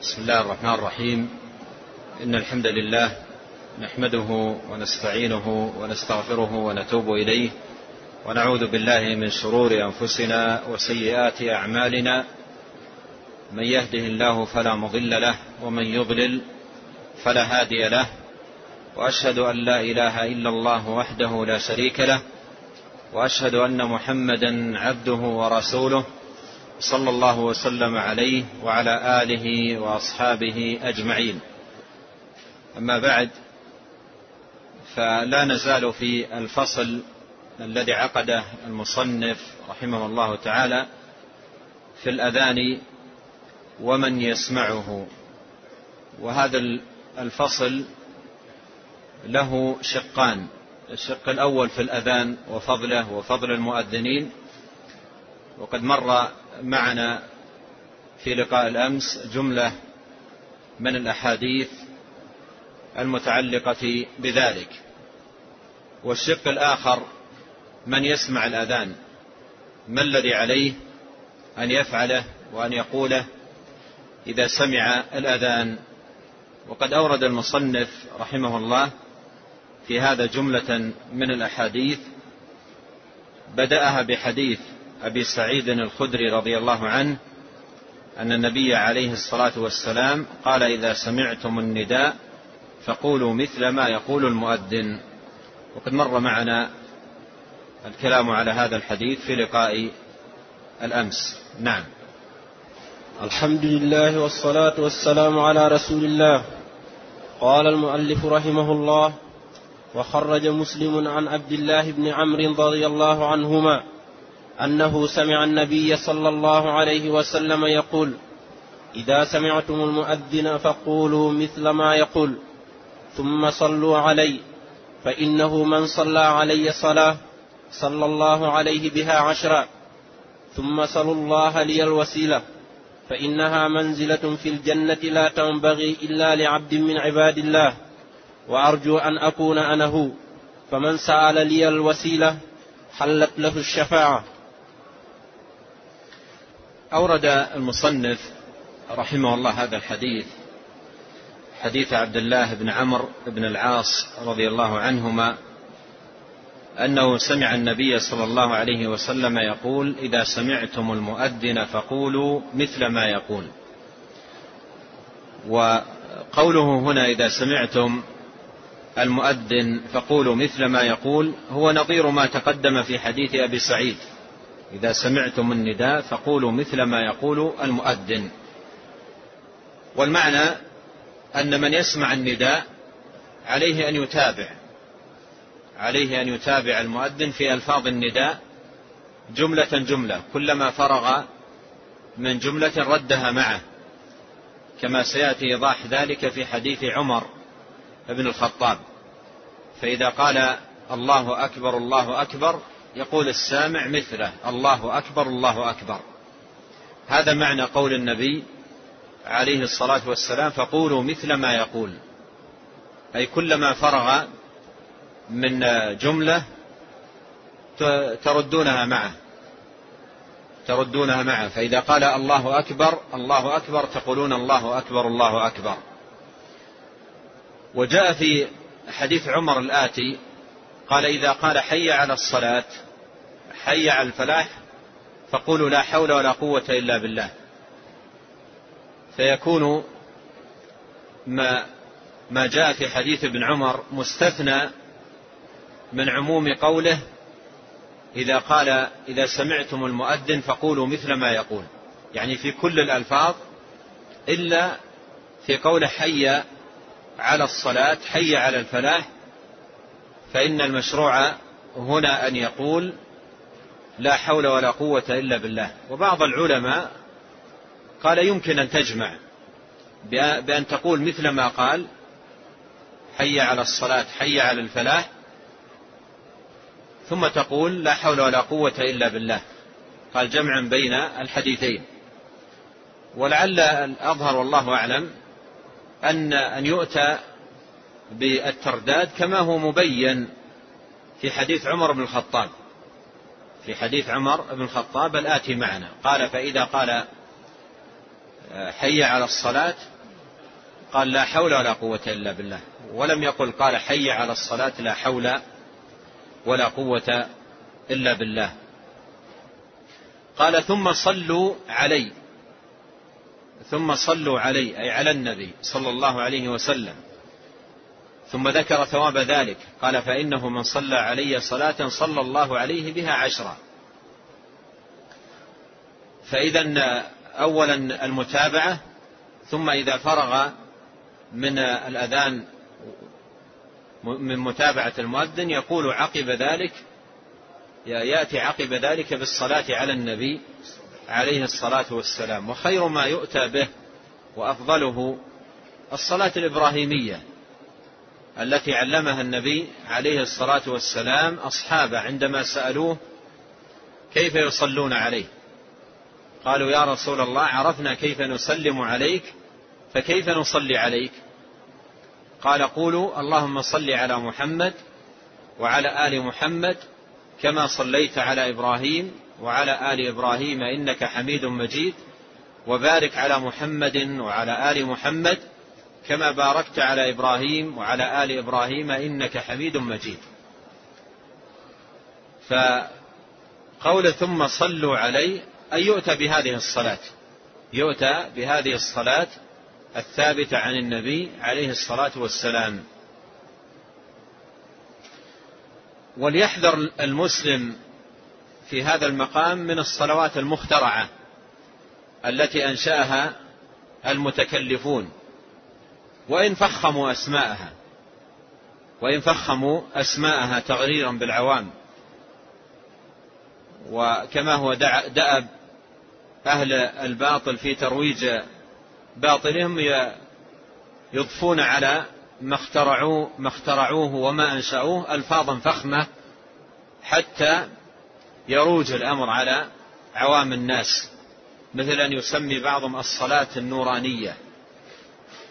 بسم الله الرحمن الرحيم. إن الحمد لله نحمده ونستعينه ونستغفره ونتوب إليه ونعوذ بالله من شرور أنفسنا وسيئات أعمالنا. من يهده الله فلا مضل له ومن يضلل فلا هادي له. وأشهد أن لا إله إلا الله وحده لا شريك له. وأشهد أن محمدا عبده ورسوله. صلى الله وسلم عليه وعلى آله وأصحابه أجمعين. أما بعد فلا نزال في الفصل الذي عقده المصنف رحمه الله تعالى في الأذان ومن يسمعه. وهذا الفصل له شقان. الشق الأول في الأذان وفضله وفضل المؤذنين. وقد مر معنا في لقاء الأمس جملة من الأحاديث المتعلقة بذلك. والشق الآخر من يسمع الأذان؟ ما الذي عليه أن يفعله وأن يقوله إذا سمع الأذان؟ وقد أورد المصنف رحمه الله في هذا جملة من الأحاديث بدأها بحديث أبي سعيد الخدري رضي الله عنه أن النبي عليه الصلاة والسلام قال إذا سمعتم النداء فقولوا مثل ما يقول المؤذن. وقد مر معنا الكلام على هذا الحديث في لقاء الأمس. نعم. الحمد لله والصلاة والسلام على رسول الله. قال المؤلف رحمه الله وخرج مسلم عن عبد الله بن عمرو رضي الله عنهما أنه سمع النبي صلى الله عليه وسلم يقول إذا سمعتم المؤذن فقولوا مثل ما يقول ثم صلوا علي فإنه من صلى علي صلاة صلى الله عليه بها عشرا ثم صلوا الله لي الوسيلة فإنها منزلة في الجنة لا تنبغي إلا لعبد من عباد الله وأرجو أن أكون أنا هو فمن سأل لي الوسيلة حلت له الشفاعة. أورد المصنف رحمه الله هذا الحديث حديث عبد الله بن عمرو بن العاص رضي الله عنهما أنه سمع النبي صلى الله عليه وسلم يقول إذا سمعتم المؤذن فقولوا مثل ما يقول وقوله هنا إذا سمعتم المؤذن فقولوا مثل ما يقول هو نظير ما تقدم في حديث أبي سعيد. إذا سمعتم النداء فقولوا مثل ما يقول المؤذن. والمعنى أن من يسمع النداء عليه أن يتابع عليه أن يتابع المؤذن في ألفاظ النداء جملة جملة كلما فرغ من جملة ردها معه. كما سيأتي إيضاح ذلك في حديث عمر بن الخطاب. فإذا قال الله أكبر الله أكبر يقول السامع مثله الله أكبر الله أكبر. هذا معنى قول النبي عليه الصلاة والسلام فقولوا مثل ما يقول. أي كلما فرغ من جملة تردونها معه. تردونها معه. فإذا قال الله أكبر الله أكبر تقولون الله أكبر الله أكبر. وجاء في حديث عمر الآتي قال إذا قال حي على الصلاة حي على الفلاح فقولوا لا حول ولا قوة إلا بالله. فيكون ما ما جاء في حديث ابن عمر مستثنى من عموم قوله إذا قال إذا سمعتم المؤذن فقولوا مثل ما يقول. يعني في كل الألفاظ إلا في قول حي على الصلاة حي على الفلاح فإن المشروع هنا أن يقول لا حول ولا قوة إلا بالله. وبعض العلماء قال يمكن أن تجمع بأن تقول مثل ما قال حي على الصلاة حي على الفلاح ثم تقول لا حول ولا قوة إلا بالله. قال جمعا بين الحديثين. ولعل الأظهر والله أعلم أن أن يؤتى بالترداد كما هو مبين في حديث عمر بن الخطاب. في حديث عمر بن الخطاب الآتي معنا. قال فإذا قال حي على الصلاة؟ قال لا حول ولا قوة إلا بالله. ولم يقل قال حي على الصلاة لا حول ولا قوة إلا بالله. قال ثم صلوا علي. ثم صلوا علي أي على النبي صلى الله عليه وسلم. ثم ذكر ثواب ذلك. قال فإنه من صلى علي صلاة صلى الله عليه بها عشرا. فإذا أولا المتابعة ثم إذا فرغ من الأذان من متابعة المؤذن يقول عقب ذلك يأتي عقب ذلك بالصلاة على النبي عليه الصلاة والسلام. وخير ما يؤتى به وأفضله الصلاة الإبراهيمية. التي علمها النبي عليه الصلاة والسلام أصحابه عندما سألوه كيف يصلون عليه. قالوا يا رسول الله عرفنا كيف نسلم عليك فكيف نصلي عليك؟ قال قولوا اللهم صل على محمد وعلى آل محمد كما صليت على إبراهيم وعلى آل إبراهيم إنك حميد مجيد وبارك على محمد وعلى آل محمد كما باركت على إبراهيم وعلى آل إبراهيم إنك حميد مجيد. فقول ثم صلوا علي ان يؤتى بهذه الصلاة؟ يؤتى بهذه الصلاة الثابتة عن النبي عليه الصلاة والسلام. وليحذر المسلم في هذا المقام من الصلوات المخترعة التي أنشأها المتكلفون. وإن فخموا أسماءها. وإن فخموا أسماءها تغريرا بالعوام. وكما هو دأب أهل الباطل في ترويج باطلهم يضفون على ما اخترعوه, ما اخترعوه وما أنشأوه ألفاظا فخمة حتى يروج الأمر على عوام الناس. مثل أن يسمي بعضهم الصلاة النورانية.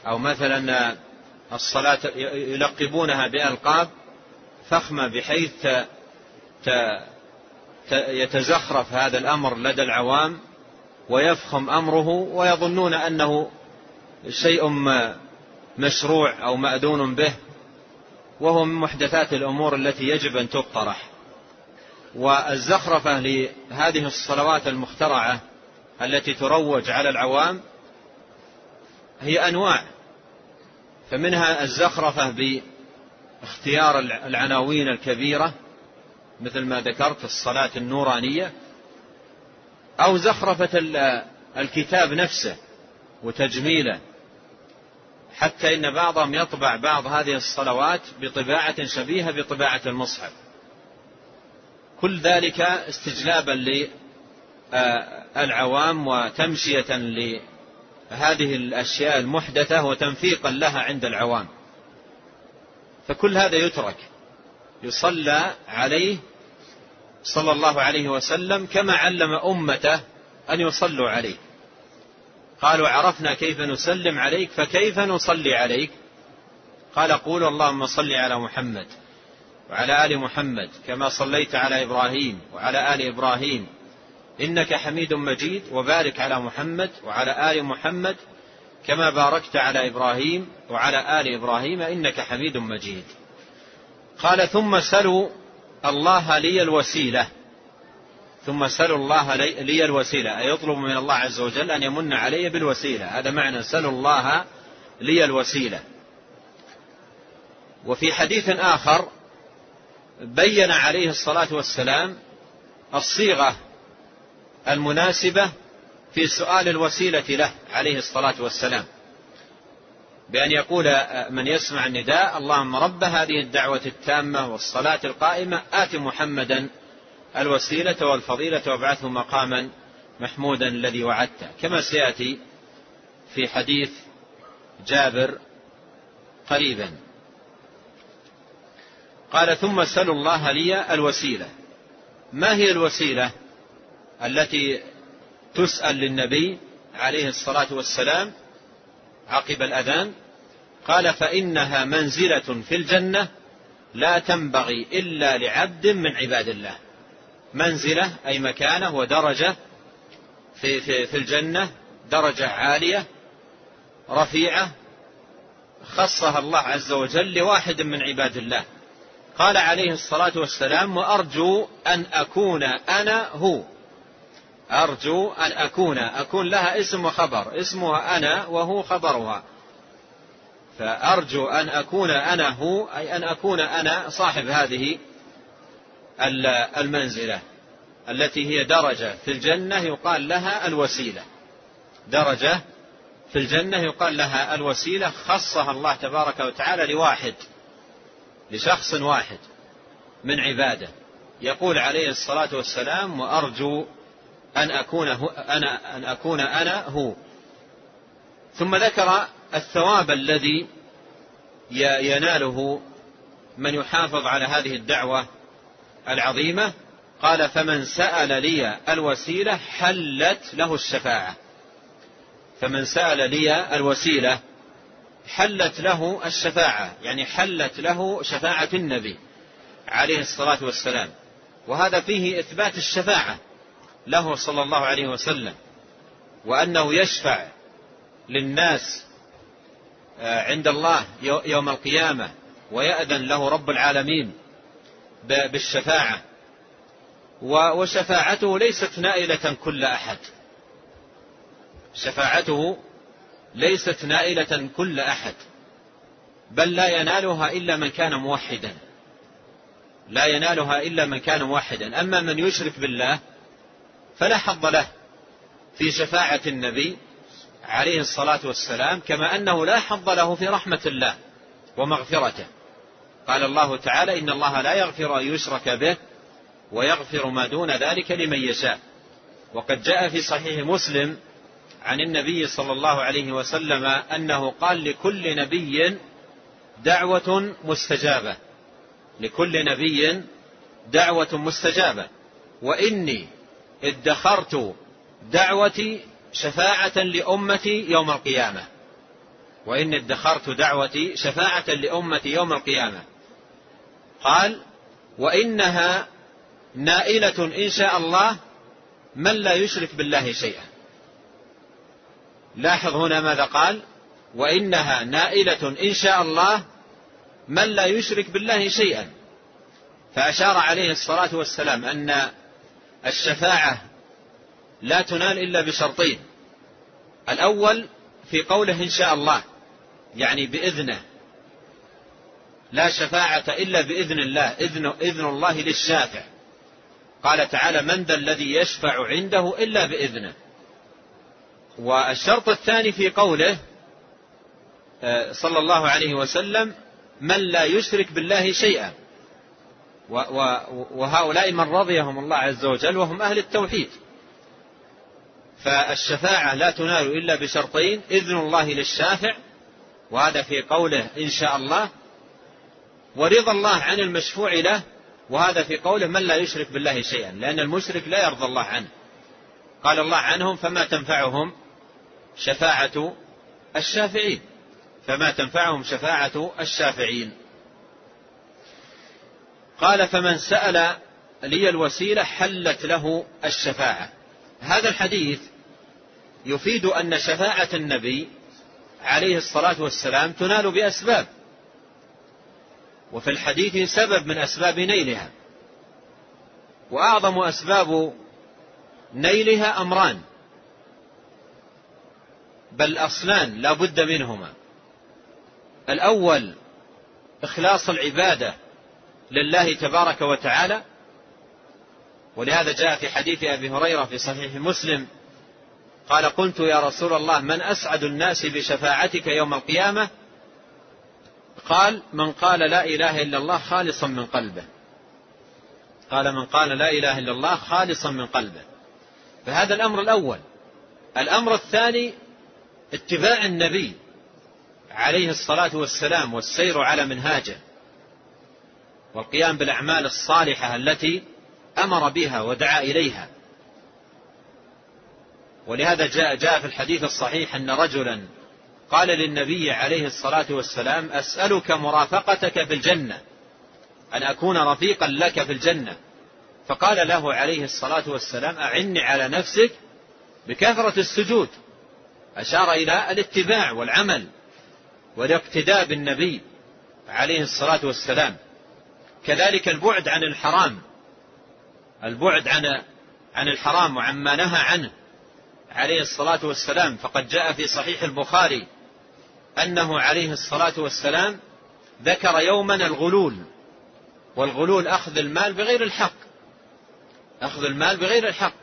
أو مثلا الصلاة يلقبونها بألقاب فخمة بحيث يتزخرف هذا الأمر لدى العوام ويفخم أمره ويظنون أنه شيء مشروع أو مأذون به وهو من محدثات الأمور التي يجب أن تقترح والزخرفة لهذه الصلوات المخترعة التي تروج على العوام هي أنواع. فمنها الزخرفة باختيار العناوين الكبيرة مثل ما ذكرت الصلاة النورانية أو زخرفة الكتاب نفسه وتجميله. حتى إن بعضهم يطبع بعض هذه الصلوات بطباعة شبيهة بطباعة المصحف. كل ذلك استجلابا للعوام وتمشية لهذه الأشياء المحدثة وتنفيقا لها عند العوام. فكل هذا يترك يصلى عليه صلى الله عليه وسلم كما علم أمته أن يصلوا عليه. قالوا عرفنا كيف نسلم عليك فكيف نصلي عليك؟ قال قولوا اللهم صل على محمد وعلى آل محمد كما صليت على إبراهيم وعلى آل إبراهيم. إنك حميد مجيد وبارك على محمد وعلى آل محمد كما باركت على إبراهيم وعلى آل إبراهيم إنك حميد مجيد. قال ثم سلوا الله لي الوسيلة. ثم سلوا الله لي الوسيلة. أي يطلب من الله عز وجل أن يمن علي بالوسيلة. هذا معنى سلوا الله لي الوسيلة. وفي حديث آخر بين عليه الصلاة والسلام الصيغة المناسبة في سؤال الوسيلة له عليه الصلاة والسلام. بأن يقول من يسمع النداء اللهم رب هذه الدعوة التامة والصلاة القائمة آت محمدا الوسيلة والفضيلة وابعثه مقاما محمودا الذي وعدته. كما سيأتي في حديث جابر قريبا. قال ثم سلوا الله لي الوسيلة. ما هي الوسيلة؟ التي تسأل للنبي عليه الصلاة والسلام عقب الأذان قال فإنها منزلة في الجنة لا تنبغي إلا لعبد من عباد الله. منزلة أي مكانة ودرجة في, في, في الجنة درجة عالية رفيعة خصها الله عز وجل لواحد من عباد الله. قال عليه الصلاة والسلام وأرجو أن أكون أنا هو. أرجو أن أكون أكون لها اسم وخبر اسمها أنا وهو خبرها. فأرجو أن أكون أنا هو أي أن أكون أنا صاحب هذه المنزلة التي هي درجة في الجنة يقال لها الوسيلة. درجة في الجنة يقال لها الوسيلة خصها الله تبارك وتعالى لواحد لشخص واحد من عباده. يقول عليه الصلاة والسلام وأرجو أن أكون أنا أن أكون أنا هو. ثم ذكر الثواب الذي يناله من يحافظ على هذه الدعوة العظيمة. قال فمن سأل لي الوسيلة حلت له الشفاعة. فمن سأل لي الوسيلة حلت له الشفاعة يعني حلت له شفاعة النبي عليه الصلاة والسلام. وهذا فيه إثبات الشفاعة. له صلى الله عليه وسلم وأنه يشفع للناس آه، عند الله يوم القيامة ويأذن له رب العالمين بالشفاعة. وشفاعته ليست نائلة كل أحد. شفاعته ليست نائلة كل أحد بل لا ينالها إلا من كان موحدا. لا ينالها إلا من كان موحدا. أما من يشرك بالله فلا حظ له في شفاعة النبي عليه الصلاة والسلام كما أنه لا حظ له في رحمة الله ومغفرته. قال الله تعالى إن الله لا يغفر أن يشرك به ويغفر ما دون ذلك لمن يشاء. وقد جاء في صحيح مسلم عن النبي صلى الله عليه وسلم أنه قال لكل نبي دعوة مستجابة. لكل نبي دعوة مستجابة. وإني ادخرت دعوتي شفاعة لأمتي يوم القيامة. وإني ادخرت دعوتي شفاعة لأمتي يوم القيامة. قال وإنها نائلة إن شاء الله من لا يشرك بالله شيئا. لاحظ هنا ماذا قال وإنها نائلة إن شاء الله من لا يشرك بالله شيئا. فأشار عليه الصلاة والسلام أن الشفاعة لا تنال إلا بشرطين. الأول في قوله إن شاء الله يعني بإذنه. لا شفاعة إلا بإذن الله إذن, إذن الله للشافع. قال تعالى من ذا الذي يشفع عنده إلا بإذنه. والشرط الثاني في قوله آه، صلى الله عليه وسلم من لا يشرك بالله شيئا. وهؤلاء من رضيهم الله عز وجل وهم أهل التوحيد. فالشفاعة لا تنال إلا بشرطين إذن الله للشافع وهذا في قوله إن شاء الله ورضا الله عن المشفوع له وهذا في قوله من لا يشرك بالله شيئا لأن المشرك لا يرضى الله عنه. قال الله عنهم فما تنفعهم شفاعة الشافعين فما تنفعهم شفاعة الشافعين. قال فمن سأل لي الوسيلة حلت له الشفاعة. هذا الحديث يفيد أن شفاعة النبي عليه الصلاة والسلام تنال بأسباب وفي الحديث سبب من أسباب نيلها وأعظم أسباب نيلها أمران بل أصلان لا بد منهما. الأول إخلاص العبادة لله تبارك وتعالى. ولهذا جاء في حديث أبي هريرة في صحيح مسلم قال قلت يا رسول الله من أسعد الناس بشفاعتك يوم القيامة؟ قال من قال لا إله إلا الله خالصا من قلبه. قال من قال لا إله إلا الله خالصا من قلبه. فهذا الأمر الأول. الأمر الثاني اتباع النبي عليه الصلاة والسلام والسير على منهاجه. والقيام بالأعمال الصالحة التي أمر بها ودعا إليها. ولهذا جاء, جاء في الحديث الصحيح أن رجلا قال للنبي عليه الصلاة والسلام أسألك مرافقتك في الجنة أن أكون رفيقا لك في الجنة. فقال له عليه الصلاة والسلام أعني على نفسك بكثرة السجود. أشار إلى الاتباع والعمل والاقتداء بالنبي عليه الصلاة والسلام. كذلك البعد عن الحرام. البعد عن عن الحرام وعما نهى عنه عليه الصلاة والسلام. فقد جاء في صحيح البخاري أنه عليه الصلاة والسلام ذكر يوما الغلول والغلول أخذ المال بغير الحق. أخذ المال بغير الحق.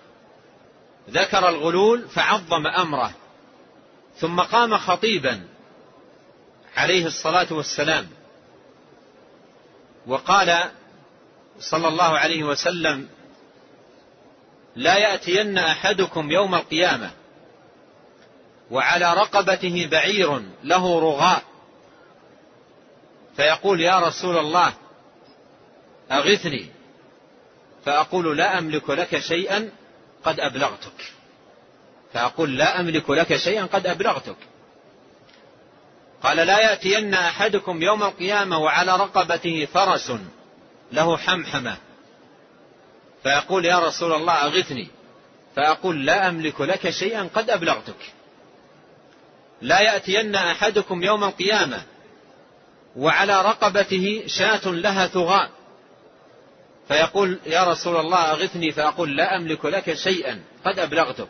ذكر الغلول فعظم أمره ثم قام خطيبا عليه الصلاة والسلام. وقال صلى الله عليه وسلم لا يأتين أحدكم يوم القيامة وعلى رقبته بعير له رغاء. فيقول يا رسول الله أغثني فأقول لا أملك لك شيئا قد أبلغتك. فأقول لا أملك لك شيئا قد أبلغتك. قال لا يأتين أحدكم يوم القيامة وعلى رقبته فرس له حمحمة. فيقول يا رسول الله أغثني. فأقول لا أملك لك شيئا قد أبلغتك. لا يأتين أحدكم يوم القيامة وعلى رقبته شاة لها ثغاء. فيقول يا رسول الله أغثني. فأقول لا أملك لك شيئا قد أبلغتك.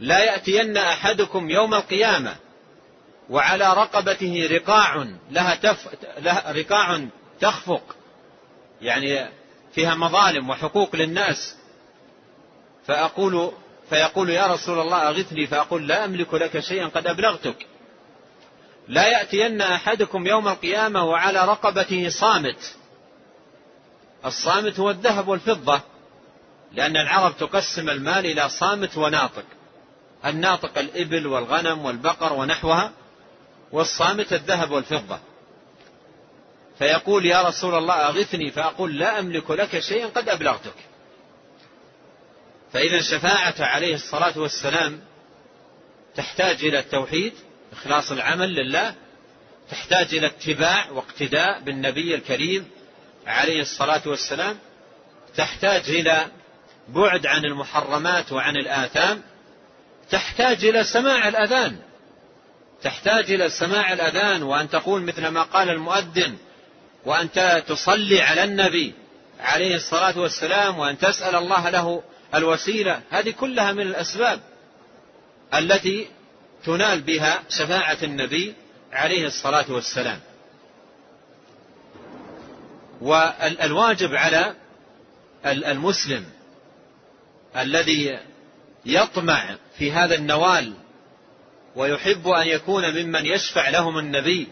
لا يأتين أحدكم يوم القيامة وعلى رقبته رقاع لها, تف... لها رقاع تخفق. يعني فيها مظالم وحقوق للناس. فأقول فيقول يا رسول الله أغثني فأقول لا أملك لك شيئا قد أبلغتك. لا يأتين أحدكم يوم القيامة وعلى رقبته صامت. الصامت هو الذهب والفضة لأن العرب تقسم المال إلى صامت وناطق. الناطق الإبل والغنم والبقر ونحوها والصامت الذهب والفضة. فيقول يا رسول الله أغثني فأقول لا أملك لك شيئا قد أبلغتك. فإذا شفاعة عليه الصلاة والسلام تحتاج إلى التوحيد إخلاص العمل لله تحتاج إلى اتباع واقتداء بالنبي الكريم عليه الصلاة والسلام تحتاج إلى بعد عن المحرمات وعن الآثام تحتاج إلى سماع الأذان. تحتاج إلى سماع الأذان وأن تقول مثل ما قال المؤذن وأن تصلي على النبي عليه الصلاة والسلام وأن تسأل الله له الوسيلة. هذه كلها من الأسباب التي تنال بها شفاعة النبي عليه الصلاة والسلام. والواجب على المسلم الذي يطمع في هذا النوال ويحب أن يكون ممن يشفع لهم النبي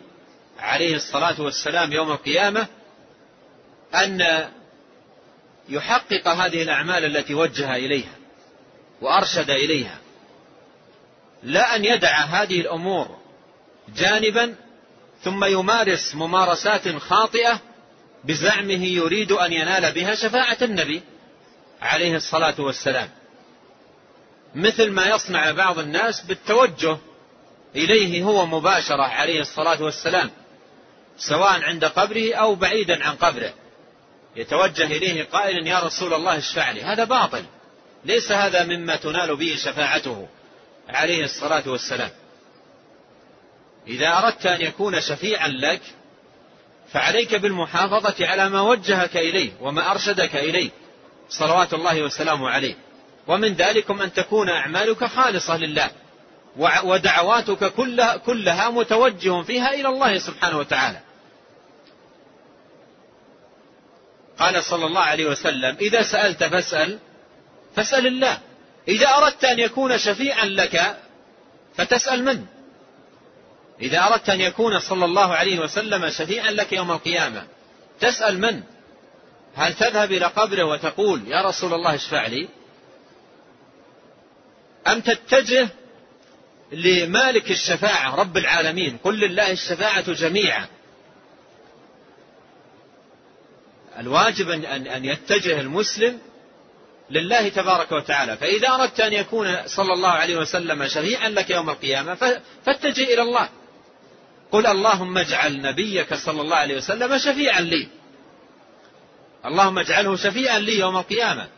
عليه الصلاة والسلام يوم القيامة أن يحقق هذه الأعمال التي وجه إليها وأرشد إليها. لا أن يدع هذه الأمور جانبا ثم يمارس ممارسات خاطئة بزعمه يريد أن ينال بها شفاعة النبي عليه الصلاة والسلام. مثل ما يصنع بعض الناس بالتوجه إليه هو مباشرة عليه الصلاة والسلام سواء عند قبره أو بعيدا عن قبره. يتوجه إليه قائلا يا رسول الله اشفع لي. هذا باطل. ليس هذا مما تنال به شفاعته عليه الصلاة والسلام. إذا أردت أن يكون شفيعا لك فعليك بالمحافظة على ما وجهك إليه وما أرشدك إليه صلوات الله وسلامه عليه. ومن ذلكم أن تكون أعمالك خالصة لله. ودعواتك كلها, كلها متوجه فيها إلى الله سبحانه وتعالى. قال صلى الله عليه وسلم إذا سألت فاسأل فاسأل الله. إذا أردت أن يكون شفيعا لك فتسأل من؟ إذا أردت أن يكون صلى الله عليه وسلم شفيعا لك يوم القيامة تسأل من؟ هل تذهب إلى قبره وتقول يا رسول الله اشفع لي؟ أم تتجه لمالك الشفاعة رب العالمين. قل لله الشفاعة جميعا. الواجب أن يتجه المسلم لله تبارك وتعالى. فإذا أردت أن يكون صلى الله عليه وسلم شفيعا لك يوم القيامة فاتجه إلى الله. قل اللهم اجعل نبيك صلى الله عليه وسلم شفيعا لي. اللهم اجعله شفيعا لي يوم القيامة.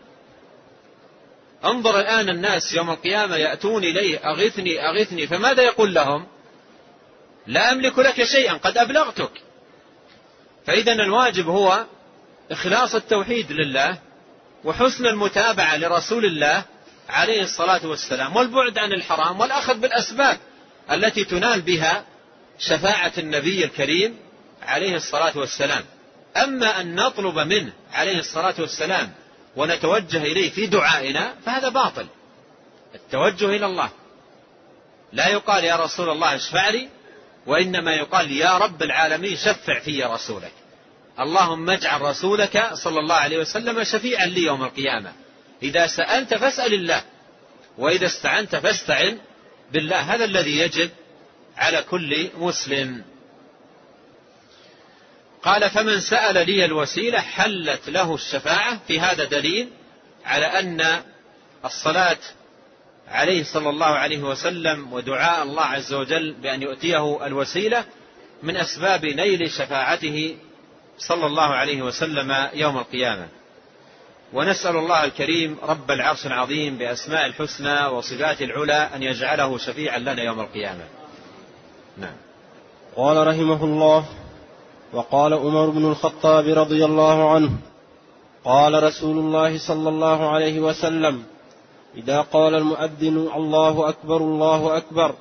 انظر الآن الناس يوم القيامة يأتون إليه أغثني أغثني فماذا يقول لهم؟ لا أملك لك شيئا قد أبلغتك. فإذا الواجب هو إخلاص التوحيد لله وحسن المتابعة لرسول الله عليه الصلاة والسلام والبعد عن الحرام والأخذ بالأسباب التي تنال بها شفاعة النبي الكريم عليه الصلاة والسلام. أما أن نطلب منه عليه الصلاة والسلام ونتوجه إليه في دعائنا فهذا باطل. التوجه إلى الله. لا يقال يا رسول الله اشفع لي وإنما يقال يا رب العالمين شفع في رسولك. اللهم اجعل رسولك صلى الله عليه وسلم شفيعا لي يوم القيامة. إذا سألت فاسأل الله وإذا استعنت فاستعن بالله. هذا الذي يجب على كل مسلم. قال فمن سأل لي الوسيلة حلت له الشفاعة. في هذا دليل على أن الصلاة عليه صلى الله عليه وسلم ودعاء الله عز وجل بأن يؤتيه الوسيلة من أسباب نيل شفاعته صلى الله عليه وسلم يوم القيامة. ونسأل الله الكريم رب العرش العظيم بأسماء الحسنى وصفات العلى أن يجعله شفيعا لنا يوم القيامة. نعم. قال رحمه الله وقال عمر بن الخطاب رضي الله عنه قال رسول الله صلى الله عليه وسلم إذا قال المؤذن الله أكبر الله أكبر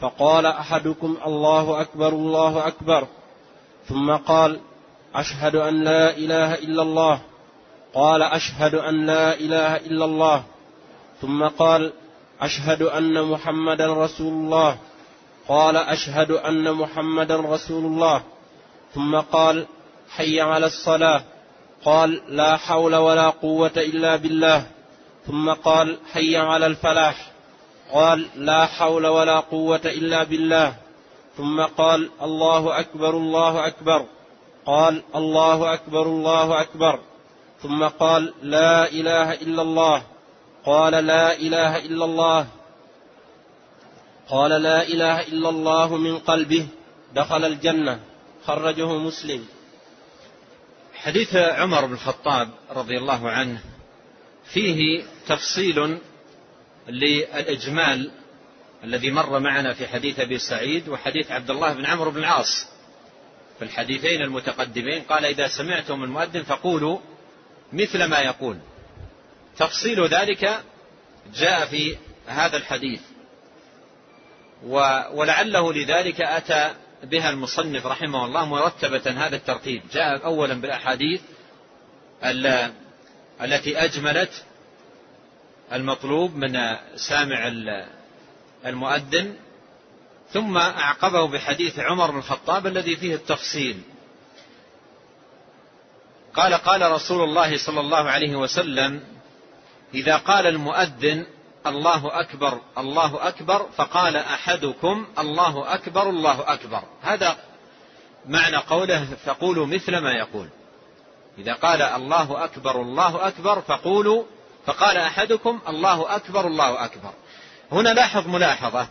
فقال أحدكم الله أكبر الله أكبر ثم قال أشهد أن لا إله إلا الله قال أشهد أن لا إله إلا الله ثم قال أشهد أن محمدا رسول الله قال أشهد أن محمدا رسول الله. ثم قال حي على الصلاة. قال لا حول ولا قوة إلا بالله. ثم قال حي على الفلاح. قال لا حول ولا قوة إلا بالله. ثم قال الله أكبر الله أكبر. قال الله أكبر الله أكبر. ثم قال لا إله إلا الله. قال لا إله إلا الله. قال لا إله إلا الله من قلبه دخل الجنة. خرجه مسلم. حديث عمر بن الخطاب رضي الله عنه فيه تفصيل للإجمال الذي مر معنا في حديث أبي سعيد وحديث عبد الله بن عمرو بن العاص. في الحديثين المتقدمين قال إذا سمعتم المؤذن فقولوا مثل ما يقول. تفصيل ذلك جاء في هذا الحديث. ولعله لذلك أتى بها المصنف رحمه الله مرتبة هذا الترتيب. جاء أولا بالأحاديث التي أجملت المطلوب من سامع المؤذن ثم أعقبه بحديث عمر بن الخطاب الذي فيه التفصيل. قال قال رسول الله صلى الله عليه وسلم إذا قال المؤذن الله أكبر الله أكبر فقال أحدكم الله أكبر الله أكبر. هذا معنى قوله فقولوا مثل ما يقول. إذا قال الله أكبر الله أكبر فقولوا فقال أحدكم الله أكبر الله أكبر. هنا لاحظ ملاحظة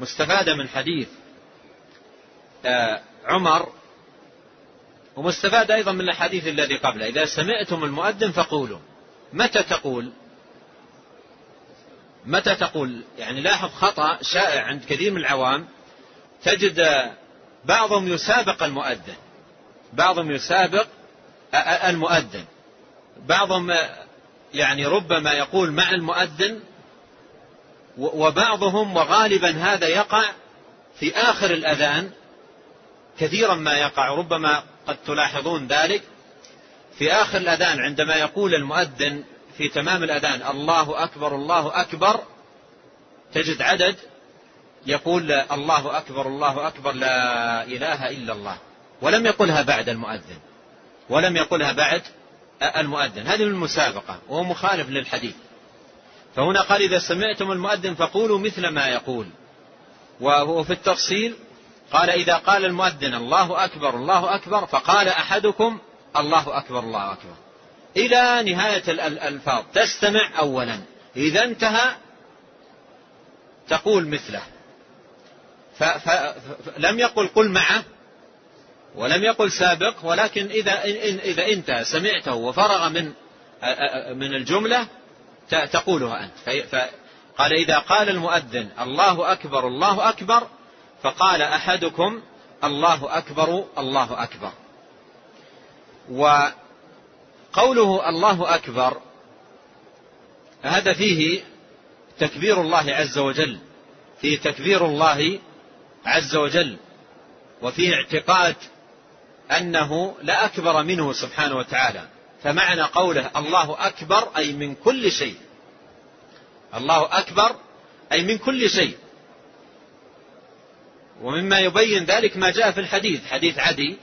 مستفادة من حديث آه، عمر ومستفاد أيضا من الحديث الذي قبله. إذا سمعتم المؤذن فقولوا. متى تقول؟ متى تقول؟ يعني لاحظ خطأ شائع عند كثير من العوام. تجد بعضهم يسابق المؤذن. بعضهم يسابق المؤذن. بعضهم يعني ربما يقول مع المؤذن وبعضهم وغالبا هذا يقع في آخر الأذان كثيرا ما يقع. ربما قد تلاحظون ذلك. في آخر الأذان عندما يقول المؤذن في تمام الأذان. الله أكبر الله أكبر. تجد عدد يقول الله أكبر الله أكبر لا إله إلا الله. ولم يقلها بعد المؤذن. ولم يقلها بعد المؤذن. هذه من المسابقة وهو مخالف للحديث. فهنا قال إذا سمعتم المؤذن فقولوا مثل ما يقول. وفي التفصيل قال إذا قال المؤذن الله أكبر الله أكبر فقال أحدكم الله أكبر الله أكبر. إلى نهاية الألفاظ. تستمع أولا. إذا انتهى تقول مثله. فلم يقل قل معه ولم يقل سابق ولكن إذا إذا انتهى سمعته وفرغ من من الجملة تقولها أنت. قال إذا قال المؤذن الله أكبر الله أكبر فقال أحدكم الله أكبر الله أكبر. وقوله الله أكبر هذا فيه تكبير الله عز وجل فيه تكبير الله عز وجل وفيه اعتقاد أنه لا أكبر منه سبحانه وتعالى فمعنى قوله الله أكبر أي من كل شيء الله أكبر أي من كل شيء. ومما يبين ذلك ما جاء في الحديث حديث عدي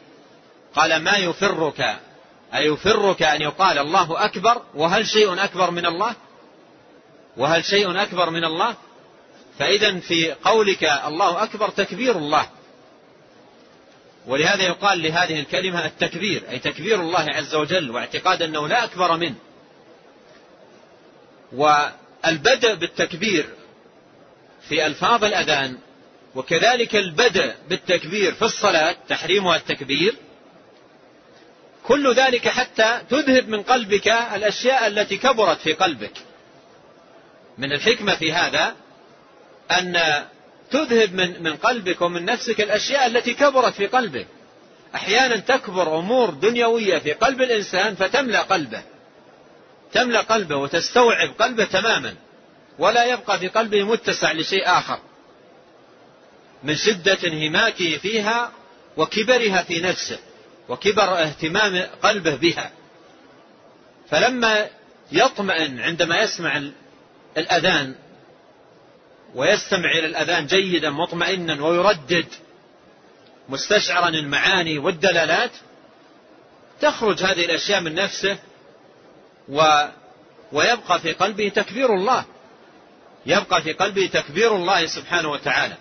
قال ما يفرك أيفرك أن يقال الله أكبر؟ وهل شيء أكبر من الله؟ وهل شيء أكبر من الله؟ فإذا في قولك الله أكبر تكبير الله. ولهذا يقال لهذه الكلمة التكبير أي تكبير الله عز وجل واعتقاد أنه لا أكبر منه. والبدء بالتكبير في ألفاظ الأذان وكذلك البدء بالتكبير في الصلاة تحريمها التكبير كل ذلك حتى تذهب من قلبك الأشياء التي كبرت في قلبك. من الحكمة في هذا أن تذهب من من قلبك ومن نفسك الأشياء التي كبرت في قلبك. أحيانا تكبر أمور دنيوية في قلب الإنسان فتملأ قلبه. تملأ قلبه وتستوعب قلبه تماما. ولا يبقى في قلبه متسع لشيء آخر. من شدة انهماكه فيها وكبرها في نفسه. وكبر اهتمام قلبه بها. فلما يطمئن عندما يسمع الأذان ويستمع إلى الأذان جيدا مطمئنا ويردد مستشعرا المعاني والدلالات تخرج هذه الأشياء من نفسه و ويبقى في قلبه تكبير الله. يبقى في قلبه تكبير الله سبحانه وتعالى.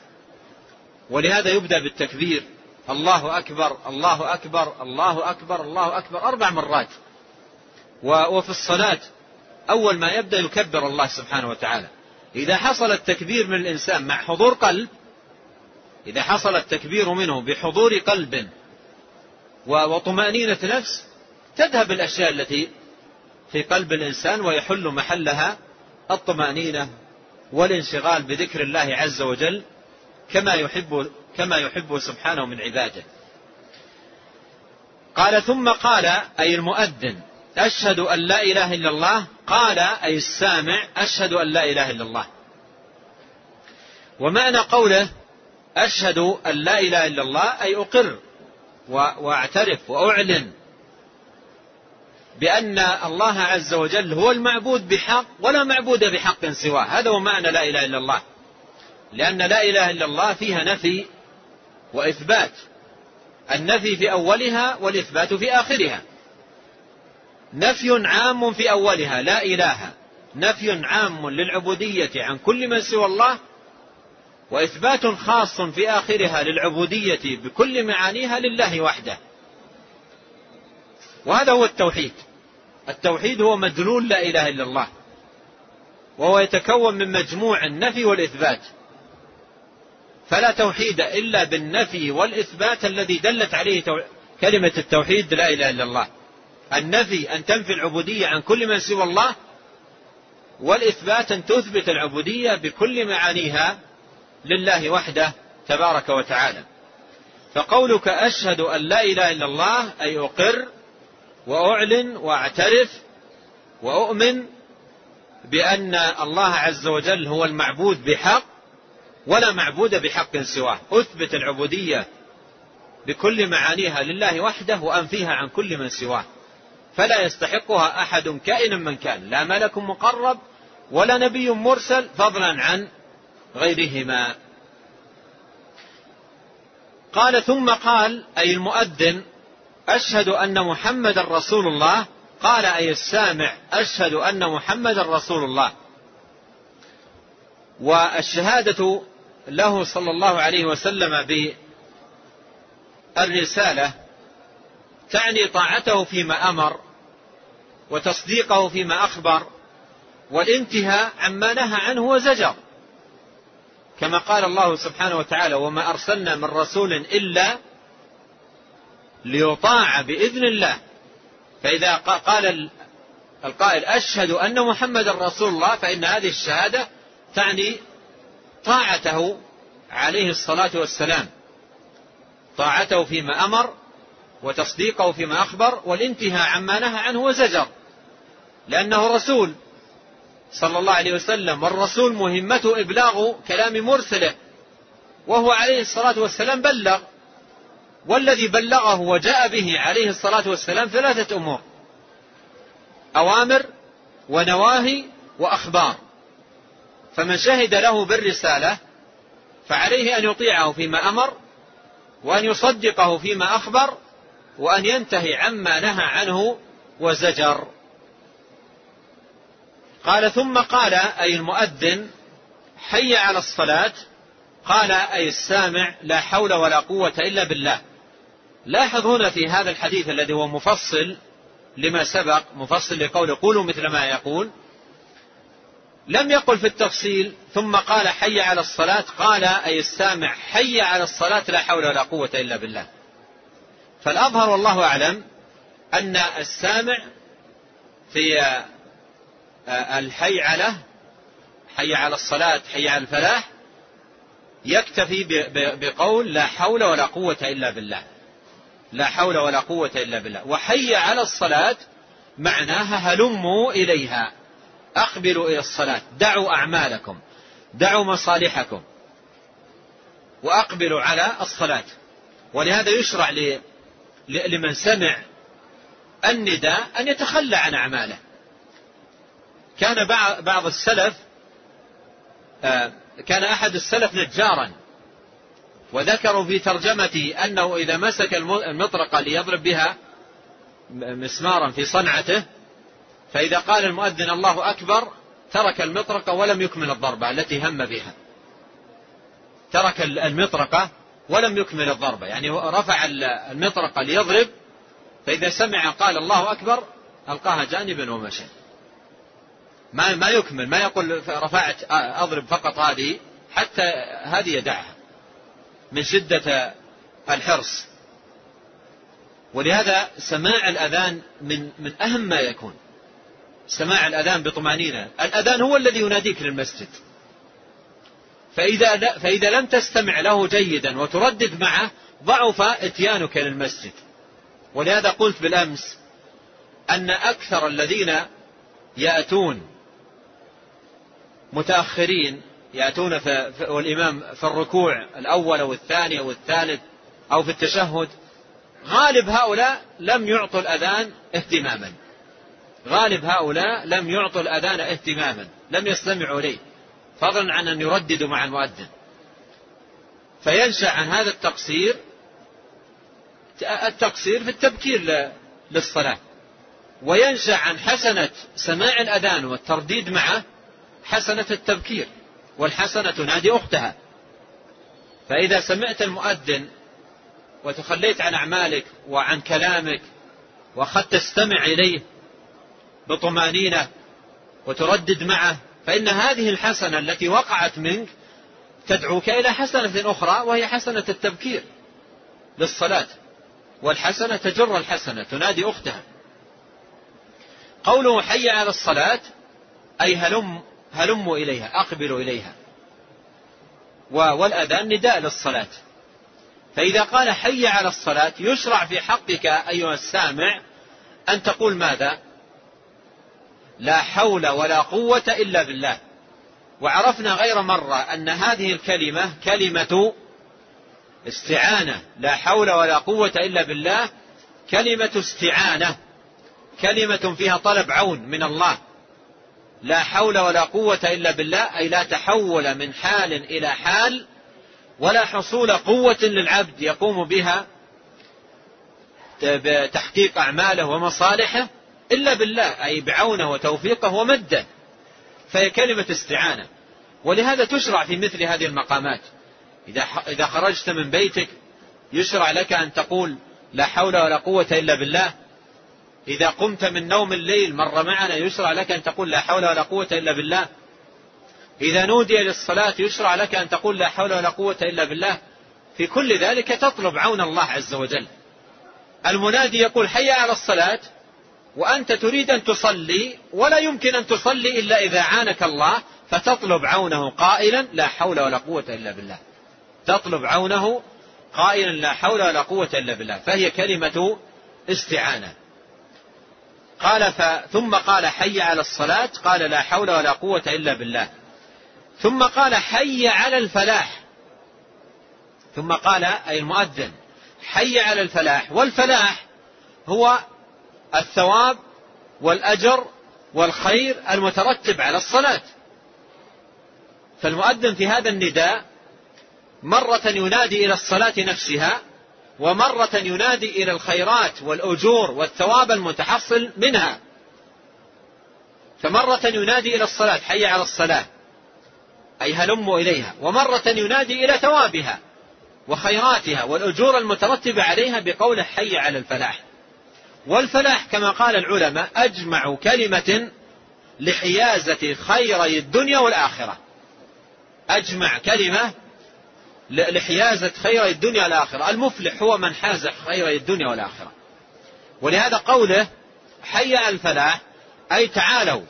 ولهذا يبدأ بالتكبير. الله أكبر الله أكبر الله أكبر الله أكبر أربع مرات. وفي الصلاة أول ما يبدأ يكبر الله سبحانه وتعالى. إذا حصل التكبير من الإنسان مع حضور قلب إذا حصل التكبير منه بحضور قلب وطمأنينة نفس تذهب الأشياء التي في قلب الإنسان ويحل محلها الطمأنينة والانشغال بذكر الله عز وجل كما يحب كما يحب سبحانه من عباده. قال ثم قال أي المؤذن أشهد أن لا إله إلا الله. قال أي السامع أشهد أن لا إله إلا الله. ومعنى قوله أشهد أن لا إله إلا الله أي أقر وأعترف وأعلن بأن الله عز وجل هو المعبود بحق ولا معبود بحق سواه. هذا هو معنى لا إله إلا الله. لأن لا إله إلا الله فيها نفي وإثبات النفي في أولها والإثبات في آخرها. نفي عام في أولها لا إله. نفي عام للعبودية عن كل من سوى الله وإثبات خاص في آخرها للعبودية بكل معانيها لله وحده. وهذا هو التوحيد. التوحيد هو مدلول لا إله إلا الله وهو يتكون من مجموع النفي والإثبات. فلا توحيد إلا بالنفي والإثبات الذي دلت عليه كلمة التوحيد لا إله إلا الله. النفي أن تنفي العبودية عن كل من سوى الله والإثبات أن تثبت العبودية بكل معانيها لله وحده تبارك وتعالى. فقولك أشهد أن لا إله إلا الله أي أقر وأعلن وأعترف وأؤمن بأن الله عز وجل هو المعبود بحق ولا معبود بحق سواه. أثبت العبودية بكل معانيها لله وحده وأنفيها عن كل من سواه. فلا يستحقها أحد كائنا من كان. لا ملك مقرب ولا نبي مرسل فضلا عن غيرهما. قال ثم قال أي المؤذن أشهد أن محمد رسول الله. قال أي السامع أشهد أن محمد رسول الله. والشهادة له صلى الله عليه وسلم بالرسالة تعني طاعته فيما أمر وتصديقه فيما أخبر والانتهاء عما نهى عنه وزجر. كما قال الله سبحانه وتعالى وما أرسلنا من رسول إلا ليطاع بإذن الله فإذا قال القائل أشهد أن محمد رسول الله فإن هذه الشهادة تعني طاعته عليه الصلاة والسلام. طاعته فيما أمر وتصديقه فيما أخبر والانتهاء عما نهى عنه وزجر. لأنه رسول صلى الله عليه وسلم والرسول مهمته إبلاغ كلام مرسله وهو عليه الصلاة والسلام بلغ والذي بلغه وجاء به عليه الصلاة والسلام ثلاثة أمور أوامر ونواهي وأخبار. فمن شهد له بالرسالة فعليه أن يطيعه فيما أمر وأن يصدقه فيما أخبر وأن ينتهي عما نهى عنه وزجر. قال ثم قال أي المؤذن حي على الصلاة. قال أي السامع لا حول ولا قوة إلا بالله. لاحظ هنا في هذا الحديث الذي هو مفصل لما سبق مفصل لقول قولوا مثل ما يقول. لم يقل في التفصيل ثم قال حي على الصلاة قال أي السامع حي على الصلاة لا حول ولا قوة إلا بالله. فالأظهر والله أعلم أن السامع في آه، الحي على حي على الصلاة حي على الفلاح يكتفي بقول لا حول ولا قوة إلا بالله. لا حول ولا قوة إلا بالله. وحي على الصلاة معناها هلموا إليها. أقبلوا إلى الصلاة. دعوا أعمالكم. دعوا مصالحكم. وأقبلوا على الصلاة. ولهذا يشرع لمن سمع النداء أن يتخلى عن أعماله. كان بعض السلف آه، كان أحد السلف نجارا. وذكروا في ترجمته أنه إذا مسك المطرقة ليضرب بها مسمارا في صنعته فإذا قال المؤذن الله أكبر ترك المطرقة ولم يكمل الضربة التي هم بها. ترك المطرقة ولم يكمل الضربة. يعني رفع المطرقة ليضرب فإذا سمع قال الله أكبر ألقاها جانبا ومشى. ما ما يكمل ما يقول رفعت أضرب فقط هذه حتى هذه يدعها. من شدة الحرص. ولهذا سماع الأذان من من أهم ما يكون. سماع الأذان بطمأنينة. الأذان هو الذي يناديك للمسجد. فإذا, فإذا لم تستمع له جيدا وتردد معه ضعف إتيانك للمسجد. ولهذا قلت بالأمس أن أكثر الذين يأتون متأخرين يأتون في والإمام في الركوع الأول أو الثاني أو الثالث أو في التشهد غالب هؤلاء لم يعطوا الأذان اهتماما. غالب هؤلاء لم يعطوا الأذان اهتماما لم يستمعوا إليه فضلا عن أن يرددوا مع المؤذن. فينشأ عن هذا التقصير التقصير في التبكير للصلاة. وينشأ عن حسنة سماع الأذان والترديد معه حسنة التبكير والحسنة تنادي أختها. فإذا سمعت المؤذن وتخليت عن أعمالك وعن كلامك وأخذت تستمع إليه بطمانينة وتردد معه فإن هذه الحسنة التي وقعت منك تدعوك إلى حسنة أخرى وهي حسنة التبكير للصلاة. والحسنة تجر الحسنة تنادي أختها. قوله حي على الصلاة أي هلم هلموا إليها أقبلوا إليها. والأذان نداء للصلاة. فإذا قال حي على الصلاة يشرع في حقك أيها السامع أن تقول ماذا؟ لا حول ولا قوة إلا بالله. وعرفنا غير مرة أن هذه الكلمة كلمة استعانة. لا حول ولا قوة إلا بالله. كلمة استعانة. كلمة فيها طلب عون من الله. لا حول ولا قوة إلا بالله. أي لا تحول من حال إلى حال ولا حصول قوة للعبد يقوم بها بتحقيق أعماله ومصالحه. إلا بالله أي بعونه وتوفيقه ومده فهي كلمة استعانة. ولهذا تشرع في مثل هذه المقامات. إذا إذا خرجت من بيتك يشرع لك أن تقول لا حول ولا قوة إلا بالله. إذا قمت من نوم الليل مر معنا يشرع لك أن تقول لا حول ولا قوة إلا بالله. إذا نودي للصلاة يشرع لك أن تقول لا حول ولا قوة إلا بالله. في كل ذلك تطلب عون الله عز وجل. المنادي يقول حي على الصلاة وأنت تريد أن تصلي ولا يمكن أن تصلي إلا إذا عانك الله فتطلب عونه قائلا لا حول ولا قوة إلا بالله. تطلب عونه قائلا لا حول ولا قوة إلا بالله. فهي كلمة استعانة. قال ثم قال حي على الصلاة قال لا حول ولا قوة إلا بالله. ثم قال حي على الفلاح. ثم قال أي المؤذن حي على الفلاح. والفلاح هو الثواب والأجر والخير المترتب على الصلاة. فالمؤذن في هذا النداء مرة ينادي إلى الصلاة نفسها ومرة ينادي إلى الخيرات والأجور والثواب المتحصل منها. فمرة ينادي إلى الصلاة حي على الصلاة أي هلموا إليها. ومرة ينادي إلى ثوابها وخيراتها والأجور المترتبة عليها بقوله حي على الفلاح. والفلاح كما قال العلماء أجمع كلمة لحيازة خيري الدنيا والآخرة. أجمع كلمة لحيازة خيري الدنيا والآخرة. المفلح هو من حاز خيري الدنيا والآخرة. ولهذا قوله حي الفلاح أي تعالوا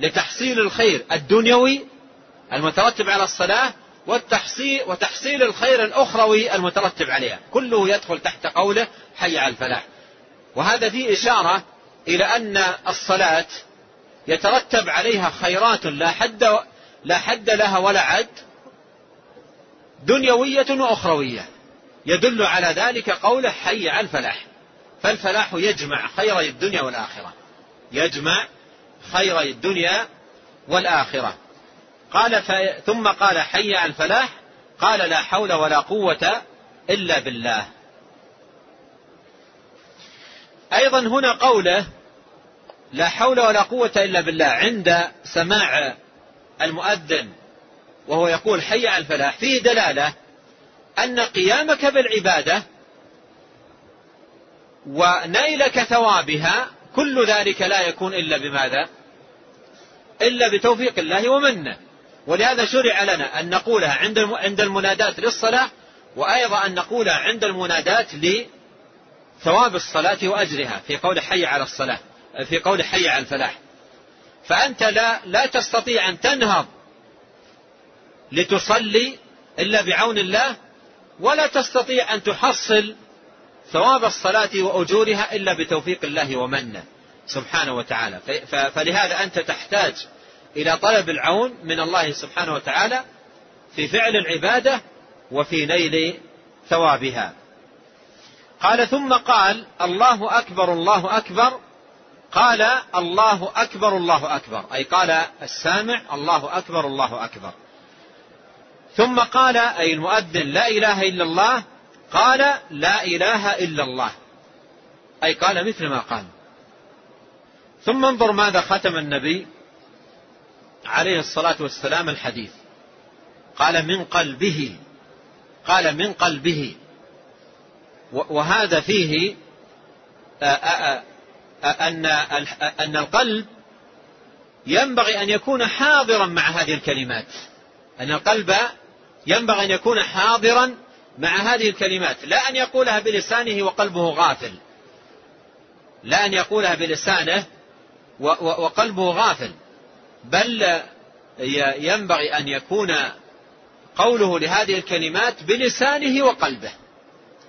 لتحصيل الخير الدنيوي المترتب على الصلاة وتحصيل الخير الأخروي المترتب عليها. كله يدخل تحت قوله حي على الفلاح. وهذا فيه إشارة إلى أن الصلاة يترتب عليها خيرات لا حد لا حد لها ولا عد دنيوية وأخروية. يدل على ذلك قوله حي على الفلاح. فالفلاح يجمع خيري الدنيا والآخرة. يجمع خيري الدنيا والآخرة. قال ثم قال حي على الفلاح قال لا حول ولا قوة إلا بالله. أيضا هنا قوله لا حول ولا قوة إلا بالله عند سماع المؤذن وهو يقول حي على الفلاح. فيه دلالة أن قيامك بالعبادة ونيلك ثوابها كل ذلك لا يكون إلا بماذا؟ إلا بتوفيق الله ومنه. ولهذا شرع لنا أن نقولها عند عند المنادات للصلاة وأيضا أن نقولها عند المنادات لثواب الصلاة وأجرها في قول حي على الصلاة في قول حي على الفلاح. فأنت لا لا تستطيع أن تنهض لتصلي إلا بعون الله ولا تستطيع أن تحصل ثواب الصلاة وأجورها إلا بتوفيق الله ومنه سبحانه وتعالى. فلهذا أنت تحتاج إلى طلب العون من الله سبحانه وتعالى في فعل العبادة وفي نيل ثوابها. قال ثم قال الله أكبر الله أكبر. قال الله أكبر الله أكبر. أي قال السامع الله أكبر الله أكبر. ثم قال أي المؤذن لا إله إلا الله. قال لا إله إلا الله. أي قال مثل ما قال. ثم انظر ماذا ختم النبي عليه الصلاة والسلام الحديث. قال من قلبه. قال من قلبه. وهذا فيه أن أن القلب ينبغي أن يكون حاضرا مع هذه الكلمات. أن القلب ينبغي أن يكون حاضرا مع هذه الكلمات. لا أن يقولها بلسانه وقلبه غافل. لا أن يقولها بلسانه وقلبه غافل. بل ينبغي أن يكون قوله لهذه الكلمات بلسانه وقلبه.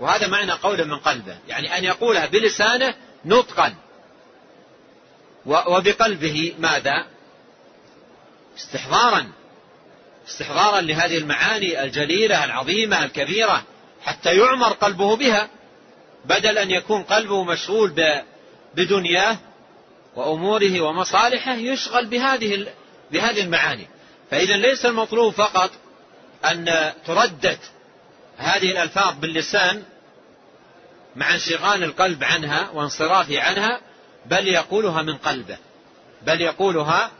وهذا معنى قول من قلبه. يعني أن يقولها بلسانه نطقا. وبقلبه ماذا؟ استحضارا. استحضارا لهذه المعاني الجليلة العظيمة الكبيرة حتى يعمر قلبه بها. بدل أن يكون قلبه مشغول بدنياه وأموره ومصالحه يشغل بهذه بهذه المعاني. فإذا ليس المطلوب فقط أن تردد هذه الألفاظ باللسان مع انشغال القلب عنها وانصرافه عنها بل يقولها من قلبه. بل يقولها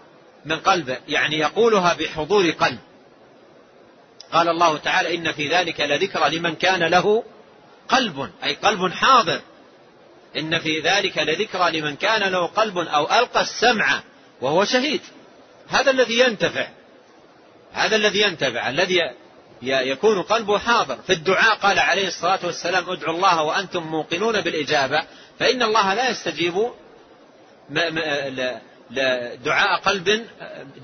من قلبه يعني يقولها بحضور قلب. قال الله تعالى إن في ذلك لذكرى لمن كان له قلب أي قلب حاضر. إن في ذلك لذكرى لمن كان له قلب أو ألقى السمع وهو شهيد. هذا الذي ينتفع. هذا الذي ينتفع الذي يكون قلبه حاضر. في الدعاء قال عليه الصلاة والسلام ادعوا الله وأنتم موقنون بالإجابة فإن الله لا يستجيب دعاء قلب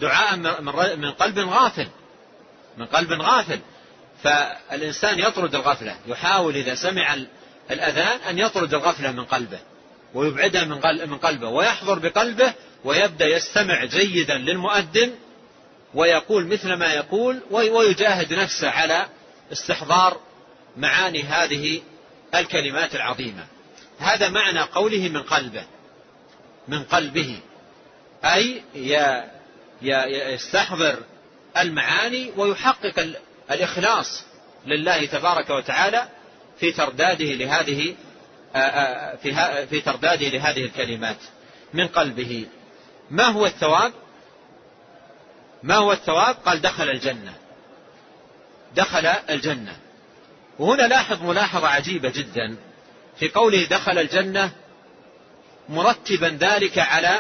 دعاء من قلب غافل. من قلب غافل. فالإنسان يطرد الغفلة. يحاول إذا سمع الأذان أن يطرد الغفلة من قلبه ويبعدها من قلبه ويحضر بقلبه ويبدأ يستمع جيدا للمؤذن ويقول مثل ما يقول ويجاهد نفسه على استحضار معاني هذه الكلمات العظيمة. هذا معنى قوله من قلبه من قلبه. أي يستحضر المعاني ويحقق الإخلاص لله تبارك وتعالى في ترداده لهذه في ترداده لهذه الكلمات من قلبه. ما هو الثواب؟ ما هو الثواب؟ قال دخل الجنة. دخل الجنة. وهنا لاحظ ملاحظة عجيبة جدا. في قوله دخل الجنة مرتبا ذلك على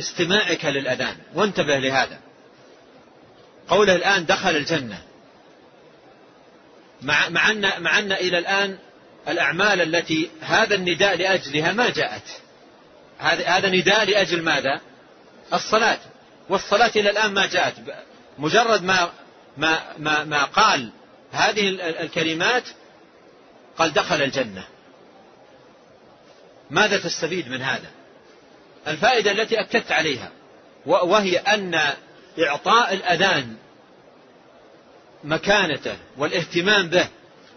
استماعك للأذان. وانتبه لهذا. قوله الآن دخل الجنة. مع, مع, أن, مع أن إلى الآن الأعمال التي هذا النداء لأجلها ما جاءت. هذا نداء لأجل ماذا؟ الصلاة. والصلاة إلى الآن ما جاءت. مجرد ما ما ما, ما قال هذه الكلمات قال دخل الجنة. ماذا تستفيد من هذا؟ الفائدة التي أكدت عليها وهي أن إعطاء الأذان مكانته والاهتمام به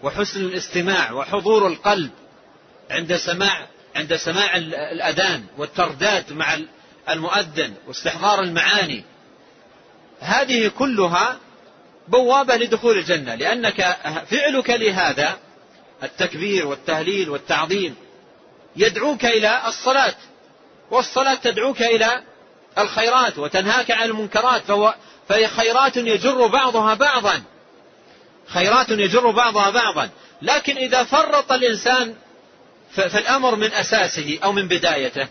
وحسن الاستماع وحضور القلب عند سماع عند سماع الأذان والترداد مع المؤذن واستحضار المعاني هذه كلها بوابة لدخول الجنة لأنك فعلك لهذا التكبير والتهليل والتعظيم يدعوك إلى الصلاة والصلاة تدعوك إلى الخيرات وتنهاك عن المنكرات فهو فهي خيرات يجر بعضها بعضا خيرات يجر بعضها بعضا. لكن إذا فرط الإنسان في الأمر من أساسه أو من بدايته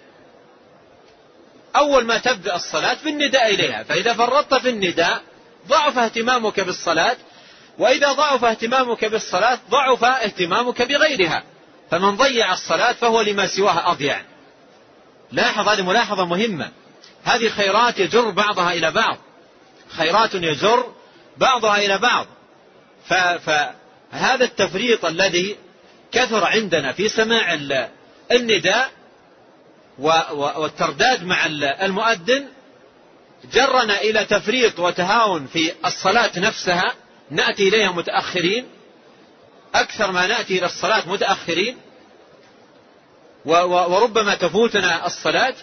أول ما تبدأ الصلاة بالنداء إليها فإذا فرطت في النداء ضعف اهتمامك بالصلاة وإذا ضعف اهتمامك بالصلاة ضعف اهتمامك بغيرها. فمن ضيع الصلاة فهو لما سواها أضيع. لاحظ هذه ملاحظة مهمة. هذه خيرات يجر بعضها إلى بعض. خيرات يجر بعضها إلى بعض. فهذا التفريط الذي كثر عندنا في سماع النداء والترداد مع المؤذن جرنا إلى تفريط وتهاون في الصلاة نفسها. نأتي إليها متأخرين. أكثر ما نأتي إلى الصلاة متأخرين. وربما تفوتنا الصلاة.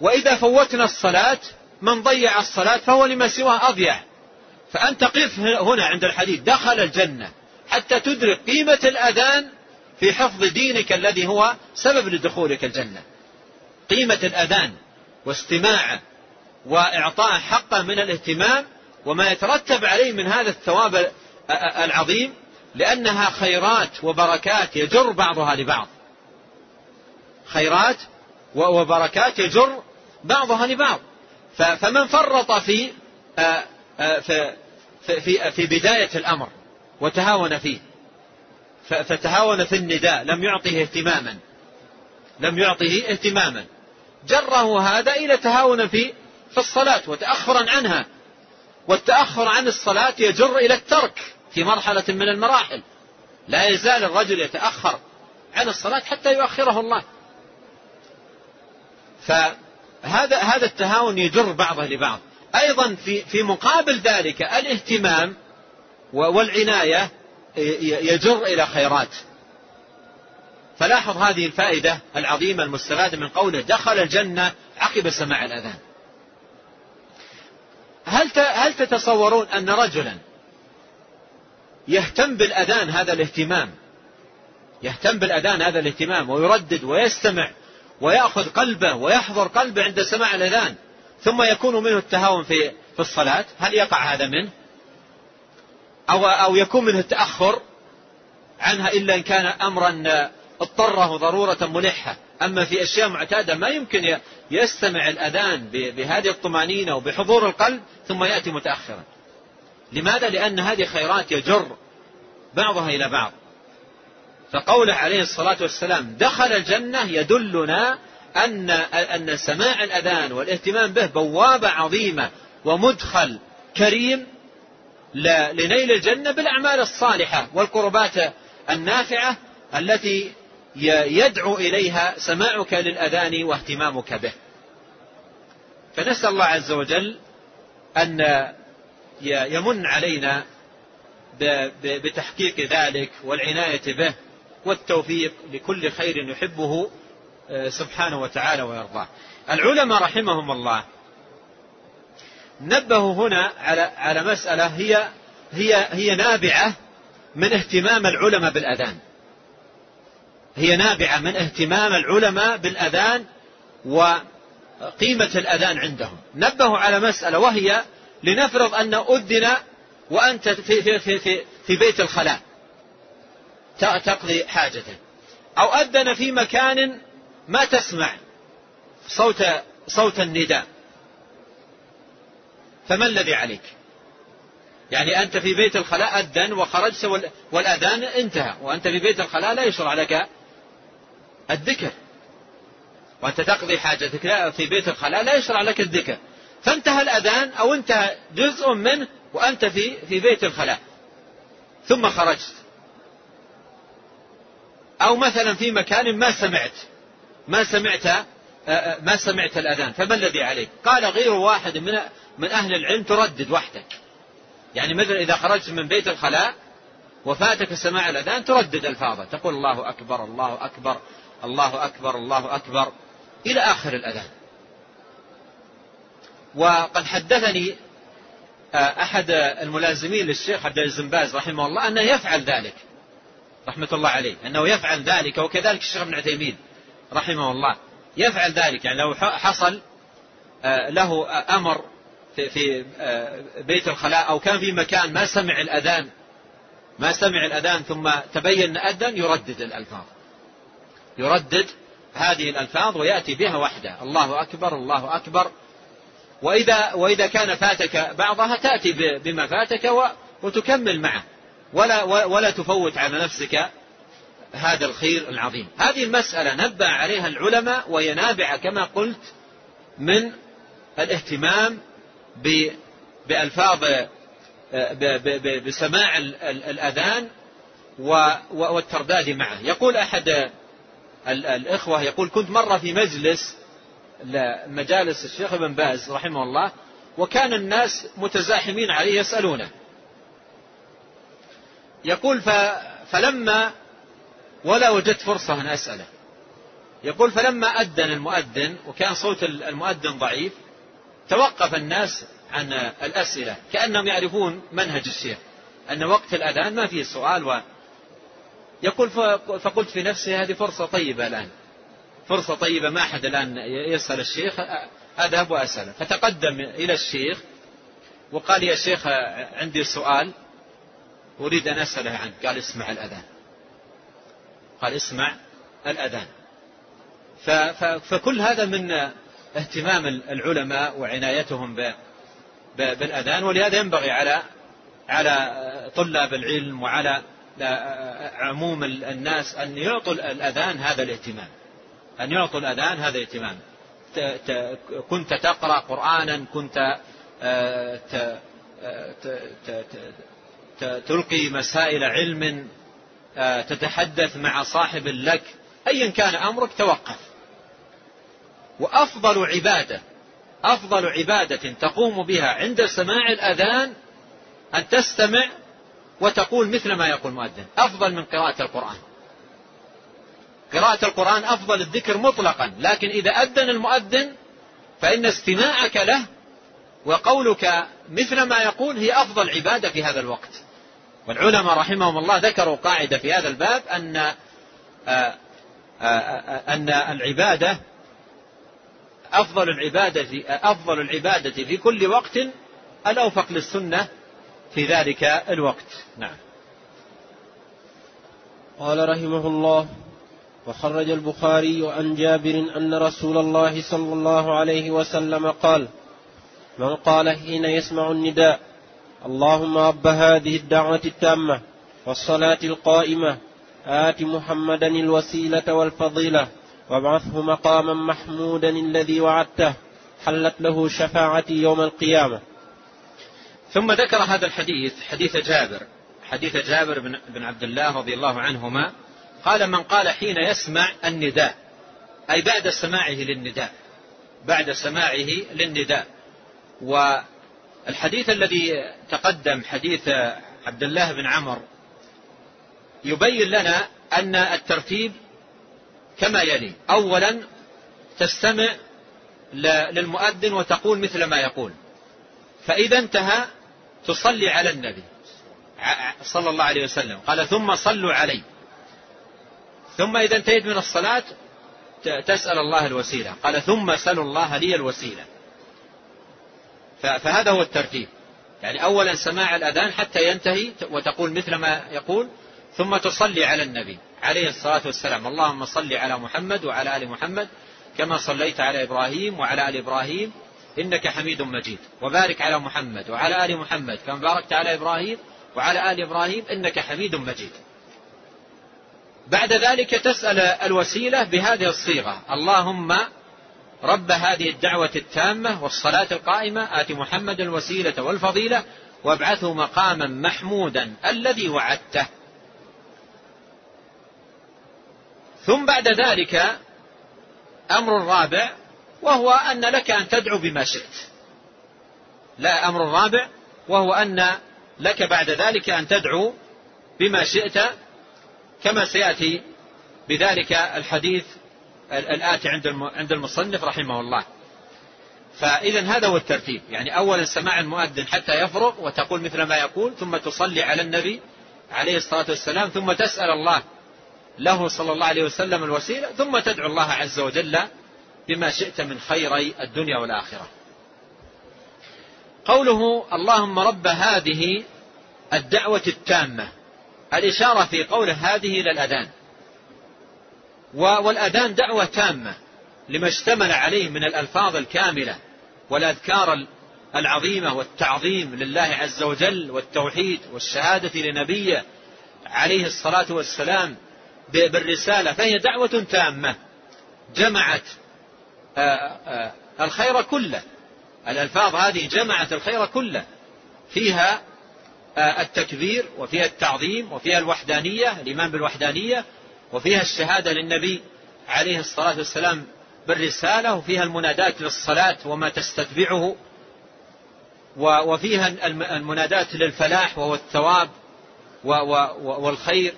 وإذا فوتنا الصلاة من ضيع الصلاة فهو لما سواه أضيع. فأنت قف هنا عند الحديث. دخل الجنة. حتى تدرك قيمة الأذان في حفظ دينك الذي هو سبب لدخولك الجنة. قيمة الأذان واستماعه وإعطاء حقه من الاهتمام وما يترتب عليه من هذا الثواب العظيم لأنها خيرات وبركات يجر بعضها لبعض. خيرات وبركات يجر بعضها لبعض. فمن فرط في في في, في بداية الأمر وتهاون فيه فتهاون في النداء لم يعطه اهتماما. لم يعطه اهتماما. جره هذا إلى تهاون في في الصلاة وتأخرا عنها. والتأخر عن الصلاة يجر إلى الترك في مرحلة من المراحل. لا يزال الرجل يتأخر عن الصلاة حتى يؤخره الله. فهذا هذا التهاون يجر بعضه لبعض. أيضا في في مقابل ذلك الاهتمام والعناية يجر إلى خيرات. فلاحظ هذه الفائدة العظيمة المستفادة من قوله دخل الجنة عقب سماع الأذان. هل هل تتصورون أن رجلا يهتم بالأذان هذا الاهتمام؟ يهتم بالأذان هذا الاهتمام ويردد ويستمع ويأخذ قلبه ويحضر قلبه عند سماع الأذان ثم يكون منه التهاون في في الصلاة؟ هل يقع هذا منه؟ أو أو يكون منه التأخر عنها إلا إن كان أمرا اضطره ضرورة ملحة. أما في أشياء معتادة ما يمكن يستمع الأذان بهذه الطمأنينة وبحضور القلب ثم يأتي متأخرا. لماذا؟ لأن هذه خيرات يجر بعضها إلى بعض. فقوله عليه الصلاة والسلام دخل الجنة يدلنا أن أن سماع الأذان والاهتمام به بوابة عظيمة ومدخل كريم لنيل الجنة بالأعمال الصالحة والقربات النافعة التي يدعو إليها سماعك للأذان واهتمامك به. فنسأل الله عز وجل أن يمن علينا بتحقيق ذلك والعناية به والتوفيق لكل خير يحبه آه، سبحانه وتعالى ويرضاه. العلماء رحمهم الله نبهوا هنا على على مسألة هي هي هي نابعة من اهتمام العلماء بالأذان. هي نابعة من اهتمام العلماء بالأذان وقيمة الأذان عندهم. نبهوا على مسألة وهي لنفرض أن أذن وأنت في, في, في, في, في بيت الخلاء. تقضي حاجته أو أذن في مكان ما تسمع صوت صوت النداء. فما الذي عليك؟ يعني أنت في بيت الخلاء أذن وخرجت والأذان انتهى وأنت في بيت الخلاء لا يشرع لك الذكر. وأنت تقضي حاجتك في بيت الخلاء لا يشرع لك الذكر. فانتهى الأذان أو انتهى جزء منه وأنت في في بيت الخلاء. ثم خرجت. أو مثلا في مكان ما سمعت. ما سمعت ما سمعت الأذان فما الذي عليك؟ قال غير واحد من من أهل العلم تردد وحدك. يعني مثلا إذا خرجت من بيت الخلاء وفاتك سماع الأذان تردد الفاظة تقول الله أكبر الله أكبر الله أكبر الله أكبر إلى آخر الأذان. وقد حدثني آه، أحد الملازمين للشيخ عبد العزيز باز رحمه الله أنه يفعل ذلك رحمة الله عليه أنه يفعل ذلك وكذلك الشيخ ابن عثيمين رحمه الله. يفعل ذلك يعني لو حصل آه، له أمر في, في آه، بيت الخلاء أو كان في مكان ما سمع الأذان ما سمع الأذان ثم تبين أذن يردد الألفاظ. يردد هذه الألفاظ ويأتي بها وحده. الله أكبر الله أكبر. وإذا, وإذا كان فاتك بعضها تأتي بما فاتك وتكمل معه. ولا, ولا تفوت على نفسك هذا الخير العظيم. هذه المسألة نبه عليها العلماء وهي نابعة كما قلت من الاهتمام بألفاظ بسماع الأذان والترداد معه. يقول أحد الإخوة يقول كنت مرة في مجلس مجالس الشيخ ابن باز رحمه الله وكان الناس متزاحمين عليه يسألونه. يقول فلما ولا وجدت فرصة أن أسأله. يقول فلما أذن المؤذن وكان صوت المؤذن ضعيف توقف الناس عن الأسئلة كأنهم يعرفون منهج الشيخ أن وقت الأذان ما فيه سؤال و يقول فقلت في نفسي هذه فرصة طيبة الآن. فرصة طيبة ما أحد الآن يسأل الشيخ أذهب وأسأله فتقدم إلى الشيخ وقال يا شيخ عندي سؤال أريد أن أسأله عنه قال اسمع الأذان. قال اسمع الأذان. فكل هذا من اهتمام العلماء وعنايتهم بالأذان ولهذا ينبغي على على طلاب العلم وعلى عموم الناس أن يعطوا الأذان هذا الاهتمام. أن يعطوا الأذان هذا الاهتمام. كنت تقرأ قرآنا كنت آه، آه، تلقي مسائل علم آه، تتحدث مع صاحب لك أيا كان أمرك توقف. وأفضل عبادة أفضل عبادة تقوم بها عند سماع الأذان أن تستمع وتقول مثل ما يقول المؤذن أفضل من قراءة القرآن. قراءة القرآن أفضل الذكر مطلقا لكن إذا أذن المؤذن فإن استماعك له وقولك مثل ما يقول هي أفضل عبادة في هذا الوقت. والعلماء رحمهم الله ذكروا قاعدة في هذا الباب أن آه، آه، آه، أن العبادة أفضل العبادة أفضل العبادة في كل وقت الأوفق للسنة في ذلك الوقت. نعم. قال رحمه الله وخرج البخاري عن جابر أن رسول الله صلى الله عليه وسلم قال من قال حين يسمع النداء اللهم رب هذه الدعوة التامة والصلاة القائمة. آت محمدا الوسيلة والفضيلة. وابعثه مقاما محمودا الذي وعدته. حلت له شفاعتي يوم القيامة. ثم ذكر هذا الحديث حديث جابر. حديث جابر بن عبد الله رضي الله عنهما. قال من قال حين يسمع النداء. أي بعد سماعه للنداء. بعد سماعه للنداء. والحديث الذي تقدم حديث عبد الله بن عمر يبين لنا أن الترتيب كما يلي. أولا تستمع للمؤذن وتقول مثل ما يقول. فإذا انتهى تصلي على النبي. صلى الله عليه وسلم. قال ثم صلوا علي. ثم إذا انتهيت من الصلاة تسأل الله الوسيلة. قال ثم سلوا الله لي الوسيلة. فهذا هو الترتيب. يعني أولا سماع الأذان حتى ينتهي وتقول مثل ما يقول ثم تصلي على النبي عليه الصلاة والسلام. اللهم صل على محمد وعلى آل محمد كما صليت على إبراهيم وعلى آل إبراهيم إنك حميد مجيد. وبارك على محمد وعلى آل محمد كما باركت على إبراهيم وعلى آل إبراهيم إنك حميد مجيد. بعد ذلك تسأل الوسيلة بهذه الصيغة. اللهم رب هذه الدعوة التامة والصلاة القائمة آت محمد الوسيلة والفضيلة وابعثه مقاما محمودا الذي وعدته. ثم بعد ذلك أمر رابع وهو أن لك أن تدعو بما شئت. لا أمر رابع وهو أن لك بعد ذلك أن تدعو بما شئت كما سيأتي بذلك الحديث الآتي عند المصنف رحمه الله. فإذا هذا هو الترتيب. يعني أولا سماع المؤذن حتى يفرغ وتقول مثل ما يقول ثم تصلي على النبي عليه الصلاة والسلام ثم تسأل الله له صلى الله عليه وسلم الوسيلة ثم تدعو الله عز وجل بما شئت من خيري الدنيا والآخرة. قوله اللهم رب هذه الدعوة التامة الإشارة في قوله هذه إلى الأذان والأذان دعوة تامة لما اشتمل عليه من الألفاظ الكاملة والأذكار العظيمة والتعظيم لله عز وجل والتوحيد والشهادة لنبيه عليه الصلاة والسلام بالرسالة فهي دعوة تامة. جمعت الخير كله. الألفاظ هذه جمعت الخير كله. فيها التكبير وفيها التعظيم وفيها الوحدانية الإيمان بالوحدانية وفيها الشهادة للنبي عليه الصلاة والسلام بالرسالة وفيها المناداة للصلاة وما تستتبعه وفيها المناداة للفلاح وهو الثواب والخير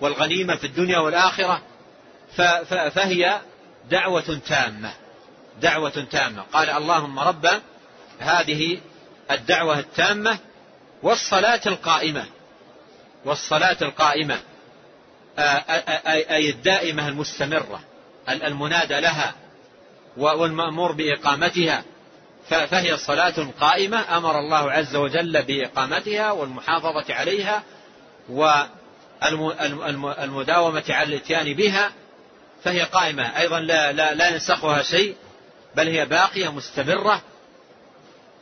والغنيمة في الدنيا والآخرة. فهي دعوة تامة دعوة تامة. قال اللهم رب هذه الدعوة التامة والصلاة القائمة والصلاة القائمة. أي الدائمة المستمرة المنادى لها والمأمور بإقامتها فهي صلاة قائمة أمر الله عز وجل بإقامتها والمحافظة عليها والمداومة على الاتيان بها فهي قائمة أيضا لا, لا, لا ينسخها شيء بل هي باقية مستمرة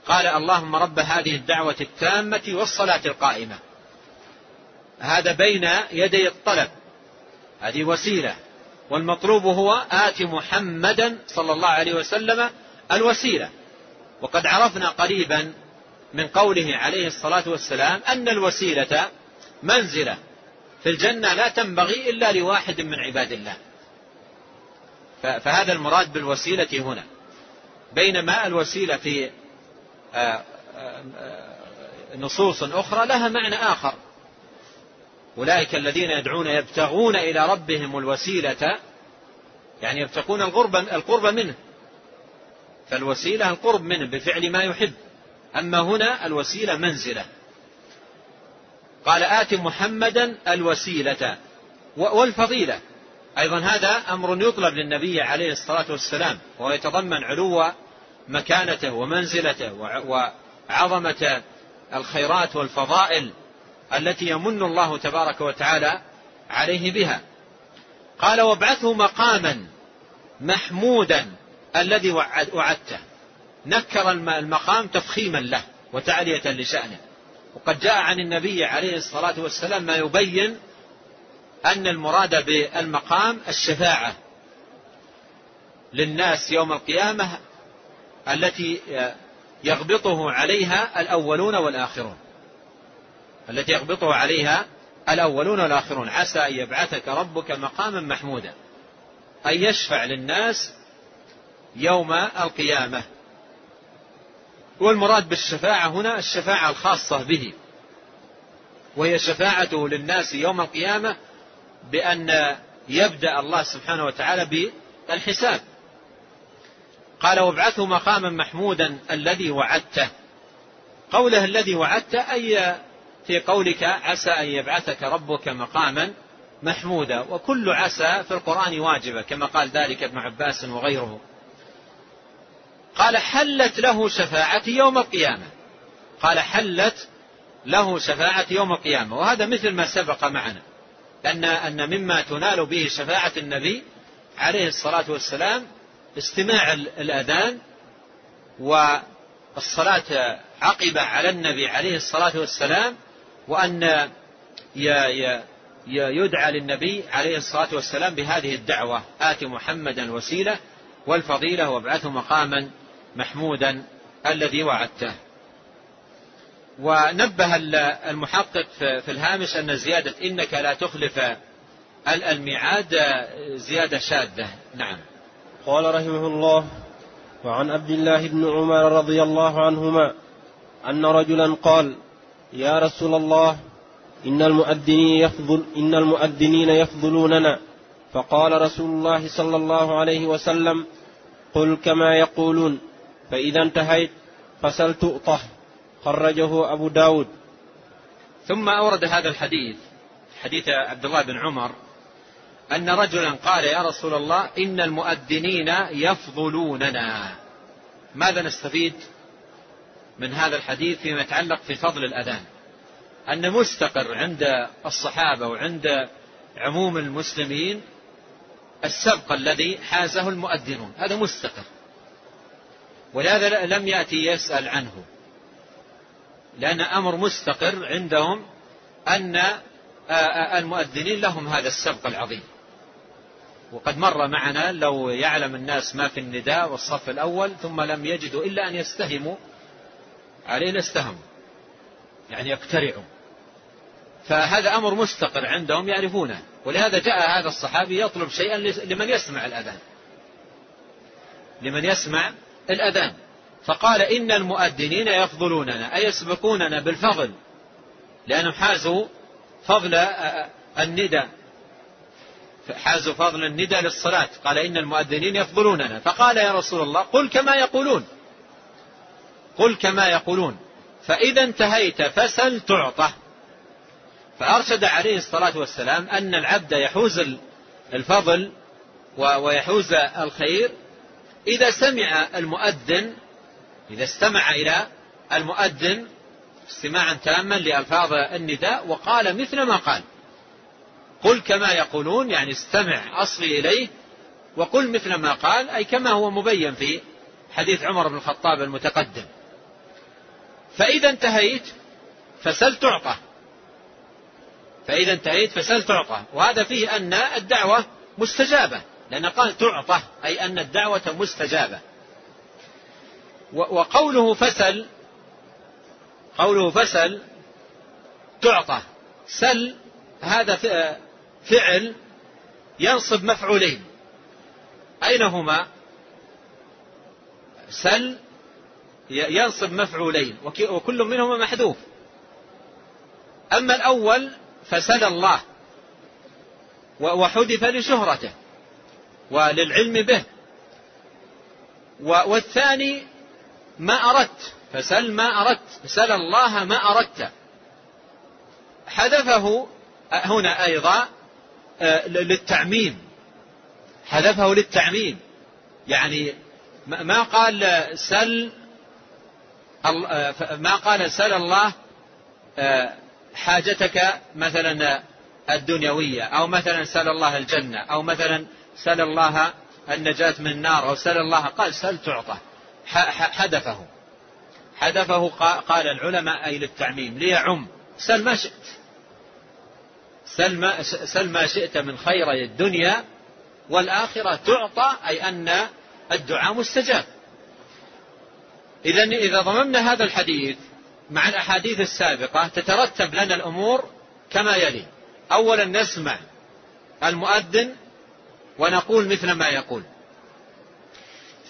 قال اللهم رب هذه الدعوة التامة والصلاة القائمة هذا بين يدي الطلب هذه وسيلة. والمطلوب هو آت محمدا صلى الله عليه وسلم الوسيلة. وقد عرفنا قريبا من قوله عليه الصلاة والسلام أن الوسيلة منزلة. في الجنة لا تنبغي إلا لواحد من عباد الله. فهذا المراد بالوسيلة هنا. بينما الوسيلة في آه، آه، آه، نصوص أخرى لها معنى آخر. أولئك الذين يدعون يبتغون إلى ربهم الوسيلة يعني يبتغون القرب, القرب منه. فالوسيلة القرب منه بفعل ما يحب. أما هنا الوسيلة منزلة. قال آت محمدا الوسيلة والفضيلة. أيضا هذا أمر يطلب للنبي عليه الصلاة والسلام وهو يتضمن علو مكانته ومنزلته وعظمة الخيرات والفضائل. التي يمن الله تبارك وتعالى عليه بها. قال وابعثه مقاما محمودا الذي وعدته. نكر المقام تفخيما له وتعلية لشأنه. وقد جاء عن النبي عليه الصلاة والسلام ما يبين أن المراد بالمقام الشفاعة للناس يوم القيامة التي يغبطه عليها الأولون والآخرون. التي يغبطه عليها الأولون والآخرون. عسى أن يبعثك ربك مقاما محمودا. أن يشفع للناس يوم القيامة. والمراد بالشفاعة هنا الشفاعة الخاصة به. وهي شفاعته للناس يوم القيامة بأن يبدأ الله سبحانه وتعالى بالحساب. قال وابعثه مقاما محمودا الذي وعدته. قوله الذي وعدته أي في قولك عسى أن يبعثك ربك مقاما محمودا وكل عسى في القرآن واجبة كما قال ذلك ابن عباس وغيره. قال حلت له شفاعة يوم القيامة. قال حلت له شفاعة يوم القيامة. وهذا مثل ما سبق معنا أن أن مما تنال به شفاعة النبي عليه الصلاة والسلام استماع الأذان والصلاة عقب على النبي عليه الصلاة والسلام وأن يدعى للنبي عليه الصلاة والسلام بهذه الدعوة آت محمدا الوسيلة والفضيلة وابعثه مقاما محمودا الذي وعدته. ونبه المحقق في الهامش أن زيادة إنك لا تخلف الميعاد زيادة شاذة. نعم. قال رحمه الله وعن عبد الله بن عمر رضي الله عنهما أن رجلا قال يا رسول الله إن المؤذنين يفضل إن المؤذنين يفضلوننا. فقال رسول الله صلى الله عليه وسلم قل كما يقولون. فإذا انتهيت فسل تؤطه. خرجه أبو داود. ثم أورد هذا الحديث حديث عبد الله بن عمر أن رجلا قال يا رسول الله إن المؤذنين يفضلوننا. ماذا نستفيد؟ من هذا الحديث فيما يتعلق في فضل الأذان. أن مستقر عند الصحابة وعند عموم المسلمين السبق الذي حازه المؤذنون. هذا مستقر. ولهذا لم يأتي يسأل عنه. لأن أمر مستقر عندهم أن المؤذنين لهم هذا السبق العظيم. وقد مر معنا لو يعلم الناس ما في النداء والصف الأول ثم لم يجدوا إلا أن يستهموا عليه لاستهموا يعني يقترعوا. فهذا أمر مستقر عندهم يعرفونه ولهذا جاء هذا الصحابي يطلب شيئا لمن يسمع الأذان. لمن يسمع الأذان. فقال إن المؤذنين يفضلوننا أي يسبقوننا بالفضل لأنهم حازوا فضل الندى. حازوا فضل الندى للصلاة. قال إن المؤذنين يفضلوننا. فقال يا رسول الله قل كما يقولون. قل كما يقولون. فإذا انتهيت فسل تعطى. فأرشد عليه الصلاة والسلام أن العبد يحوز الفضل ويحوز الخير إذا سمع المؤذن إذا استمع إلى المؤذن استماعا تاما لألفاظ النداء وقال مثل ما قال. قل كما يقولون يعني استمع أصغي إليه وقل مثل ما قال أي كما هو مبين في حديث عمر بن الخطاب المتقدم. فإذا انتهيت فسل تعطى. فإذا انتهيت فسل تعطى. وهذا فيه أن الدعوة مستجابة. لأن قال تعطى أي أن الدعوة مستجابة. وقوله فسل قوله فسل تعطى. سل هذا فعل ينصب مفعولين. أين هما سل ينصب مفعولين وكل منهما محذوف. أما الأول فسل الله وحذف لشهرته وللعلم به. والثاني ما أردت فسل ما أردت سل الله ما أردت. حذفه هنا أيضا آه، للتعميم. حذفه للتعميم يعني ما قال سل ما قال سل الله آه، حاجتك مثلا الدنيوية أو مثلا سل الله الجنة أو مثلا سل الله النجاة من النار أو سل الله قال سل تعطى حذفه حذفه قال العلماء أي للتعميم ليعم. سل ما شئت. سل ما, سل ما شئت من خيري الدنيا والآخرة تعطى أي أن الدعاء مستجاب. إذا إذا ضممنا هذا الحديث مع الأحاديث السابقة تترتب لنا الأمور كما يلي. أولا نسمع المؤذن ونقول مثل ما يقول.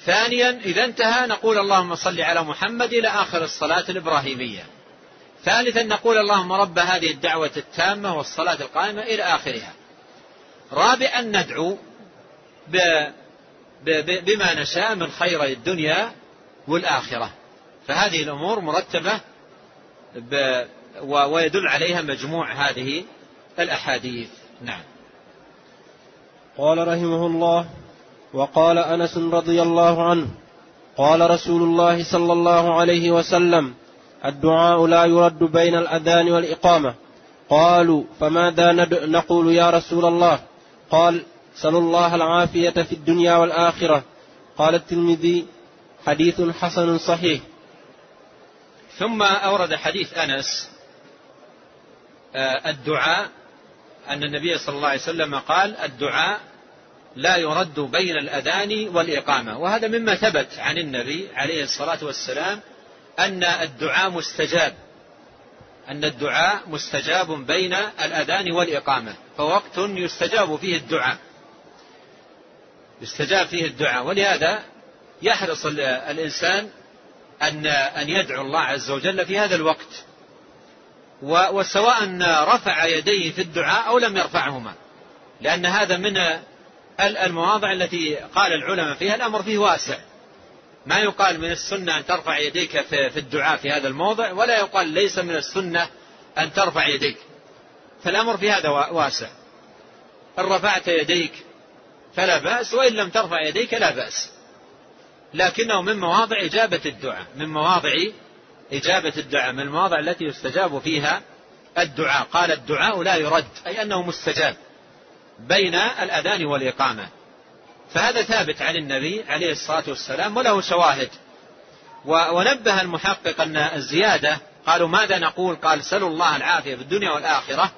ثانيا إذا انتهى نقول اللهم صل على محمد إلى آخر الصلاة الإبراهيمية. ثالثا نقول اللهم رب هذه الدعوة التامة والصلاة القائمة إلى آخرها. رابعا ندعو بما نشاء من خير الدنيا والآخرة. فهذه الأمور مرتبة ويدل عليها مجموع هذه الأحاديث. نعم. قال رحمه الله وقال أنس رضي الله عنه قال رسول الله صلى الله عليه وسلم الدعاء لا يرد بين الأذان والإقامة. قالوا فماذا نقول يا رسول الله؟ قال سلوا الله العافية في الدنيا والآخرة. قال الترمذي حديث حسن صحيح. ثم أورد حديث أنس آه، الدعاء أن النبي صلى الله عليه وسلم قال الدعاء لا يرد بين الأذان والإقامة. وهذا مما ثبت عن النبي عليه الصلاة والسلام أن الدعاء مستجاب أن الدعاء مستجاب بين الأذان والإقامة. فوقت يستجاب فيه الدعاء يستجاب فيه الدعاء. ولهذا يحرص الإنسان أن أن يدعو الله عز وجل في هذا الوقت. وسواء رفع يديه في الدعاء أو لم يرفعهما. لأن هذا من المواضع التي قال العلماء فيها الأمر فيه واسع. ما يقال من السنة أن ترفع يديك في الدعاء في هذا الموضع ولا يقال ليس من السنة أن ترفع يديك. فالأمر في هذا واسع. إن رفعت يديك فلا بأس وإن لم ترفع يديك لا بأس. لكنه من مواضع إجابة الدعاء من مواضع إجابة الدعاء من المواضع التي يستجاب فيها الدعاء. قال الدعاء لا يرد أي أنه مستجاب بين الأذان والإقامة. فهذا ثابت عن النبي عليه الصلاة والسلام وله شواهد. ونبه المحقق أن الزيادة قالوا ماذا نقول؟ قال سلوا الله العافية في الدنيا والآخرة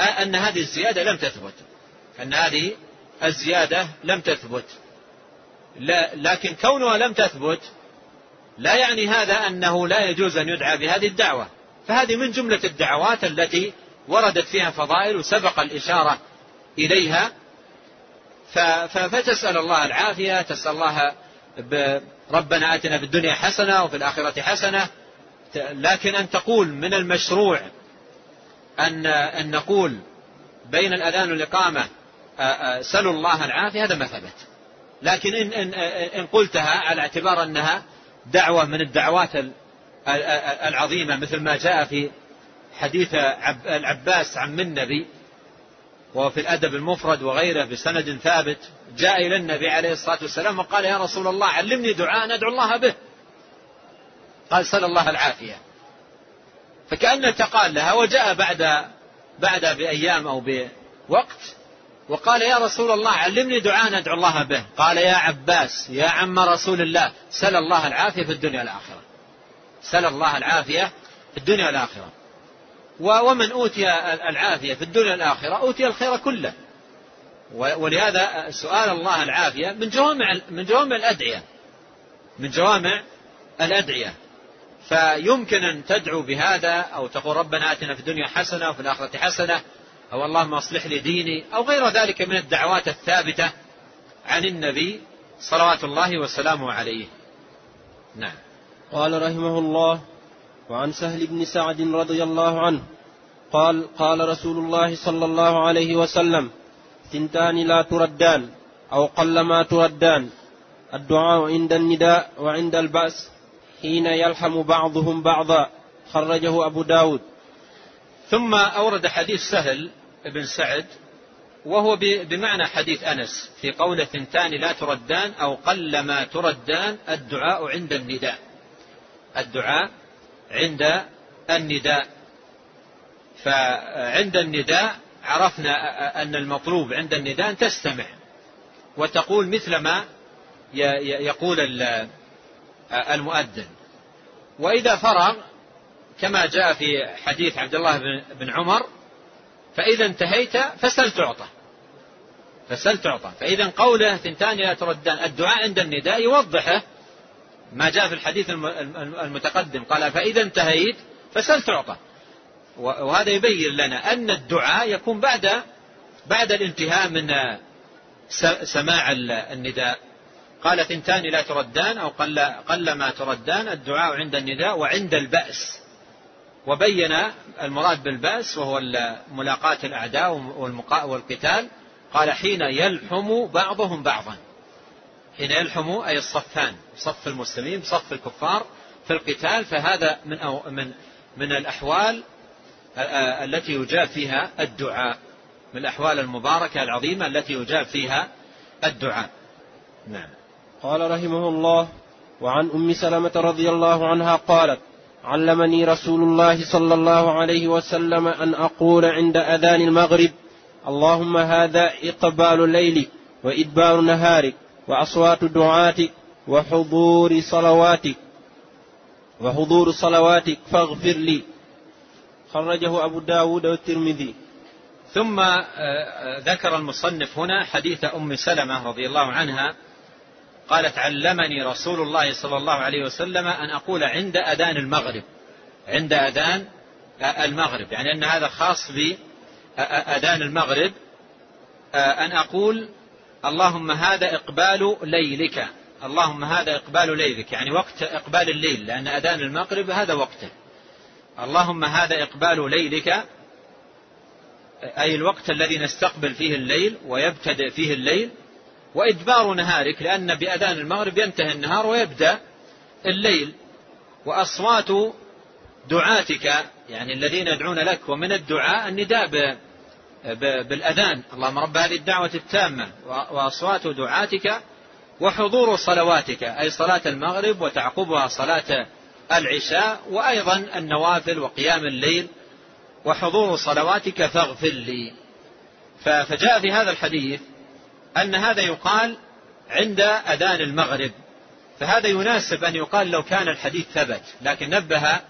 أن هذه الزيادة لم تثبت. أن هذه الزيادة لم تثبت. لا لكن كونها لم تثبت لا يعني هذا أنه لا يجوز أن يدعى بهذه الدعوة. فهذه من جملة الدعوات التي وردت فيها فضائل وسبق الإشارة إليها. فتسأل الله العافية تسأل الله ربنا آتنا في الدنيا حسنة وفي الآخرة حسنة. لكن أن تقول من المشروع أن أن نقول بين الأذان والإقامة سلوا الله العافية هذا ما ثبت. لكن إن, إن, إن قلتها على اعتبار أنها دعوة من الدعوات العظيمة مثل ما جاء في حديث العباس عم النبي وفي الأدب المفرد وغيره بسند ثابت جاء إلى النبي عليه الصلاة والسلام وقال يا رسول الله علمني دعاء ندعو الله به. قال سل الله العافية. فكأنه تقال لها وجاء بعد بعد بأيام أو بوقت وقال يا رسول الله علمني دعاء ندعو الله به. قال يا عباس يا عم رسول الله سل الله العافية في الدنيا والآخرة. سل الله العافية في الدنيا والآخرة. ومن أوتي العافية في الدنيا والآخرة أوتي الخير كله. ولهذا سؤال الله العافية من جوامع من جوامع الأدعية. من جوامع الأدعية. فيمكن أن تدعو بهذا أو تقول ربنا آتنا في الدنيا حسنة وفي الآخرة حسنة. أو اللهم أصلح لي ديني أو غير ذلك من الدعوات الثابتة عن النبي صلوات الله وسلامه عليه. نعم. قال رحمه الله وعن سهل بن سعد رضي الله عنه قال قال رسول الله صلى الله عليه وسلم ثنتان لا تردان أو قلما تردان. الدعاء عند النداء وعند البأس حين يلحم بعضهم بعضا. خرجه أبو داود. ثم أورد حديث سهل بن سعد وهو بمعنى حديث أنس في قول ثنتان لا تردان أو قلما تردان الدعاء عند النداء. الدعاء عند النداء. فعند النداء عرفنا أن المطلوب عند النداء أن تستمع. وتقول مثل ما يقول المؤذن. وإذا فرغ كما جاء في حديث عبد الله بن عمر فإذا انتهيت فسل تعطى. فسل تعطى. فإذا قوله ثنتان لا تردان الدعاء عند النداء يوضحه ما جاء في الحديث المتقدم. قال فإذا انتهيت فسل تعطى. وهذا يبين لنا أن الدعاء يكون بعد بعد الانتهاء من سماع النداء. قال ثنتان لا تردان أو قل, قل ما تردان الدعاء عند النداء وعند البأس. وبين المراد بالبأس وهو ملاقاة الأعداء والقتال قال حين يلحم بعضهم بعضا. حين يلحم أي الصفان صف المسلمين صف الكفار في القتال فهذا من أو من من الأحوال التي يجاب فيها الدعاء من الأحوال المباركة العظيمة التي يجاب فيها الدعاء. نعم. قال رحمه الله وعن أم سلمة رضي الله عنها قالت علمني رسول الله صلى الله عليه وسلم أن أقول عند أذان المغرب اللهم هذا إقبال الليل وإدبار نهارك وأصوات دعاتك وحضور صلواتك وحضور صلواتك فاغفر لي. خرجه أبو داود والترمذي. ثم آه، آه، ذكر المصنف هنا حديث أم سلمة رضي الله عنها قالت علمني رسول الله صلى الله عليه وسلم أن أقول عند أذان المغرب. عند أذان المغرب. يعني أن هذا خاص بأذان المغرب. أن أقول اللهم هذا إقبال ليلك. اللهم هذا إقبال ليلك. يعني وقت إقبال الليل. لأن أذان المغرب هذا وقته اللهم هذا إقبال ليلك. أي الوقت الذي نستقبل فيه الليل ويبتدئ فيه الليل. وإدبار نهارك لأن بأذان المغرب ينتهي النهار ويبدأ الليل. وأصوات دعاتك يعني الذين يدعون لك ومن الدعاء النداء بالأذان. اللهم رب هذه الدعوة التامة. وأصوات دعاتك وحضور صلواتك أي صلاة المغرب وتعقبها صلاة العشاء وأيضا النوافل وقيام الليل وحضور صلواتك فاغفر لي. فجاء في هذا الحديث أن هذا يقال عند أذان المغرب. فهذا يناسب أن يقال لو كان الحديث ثبت. لكن نبه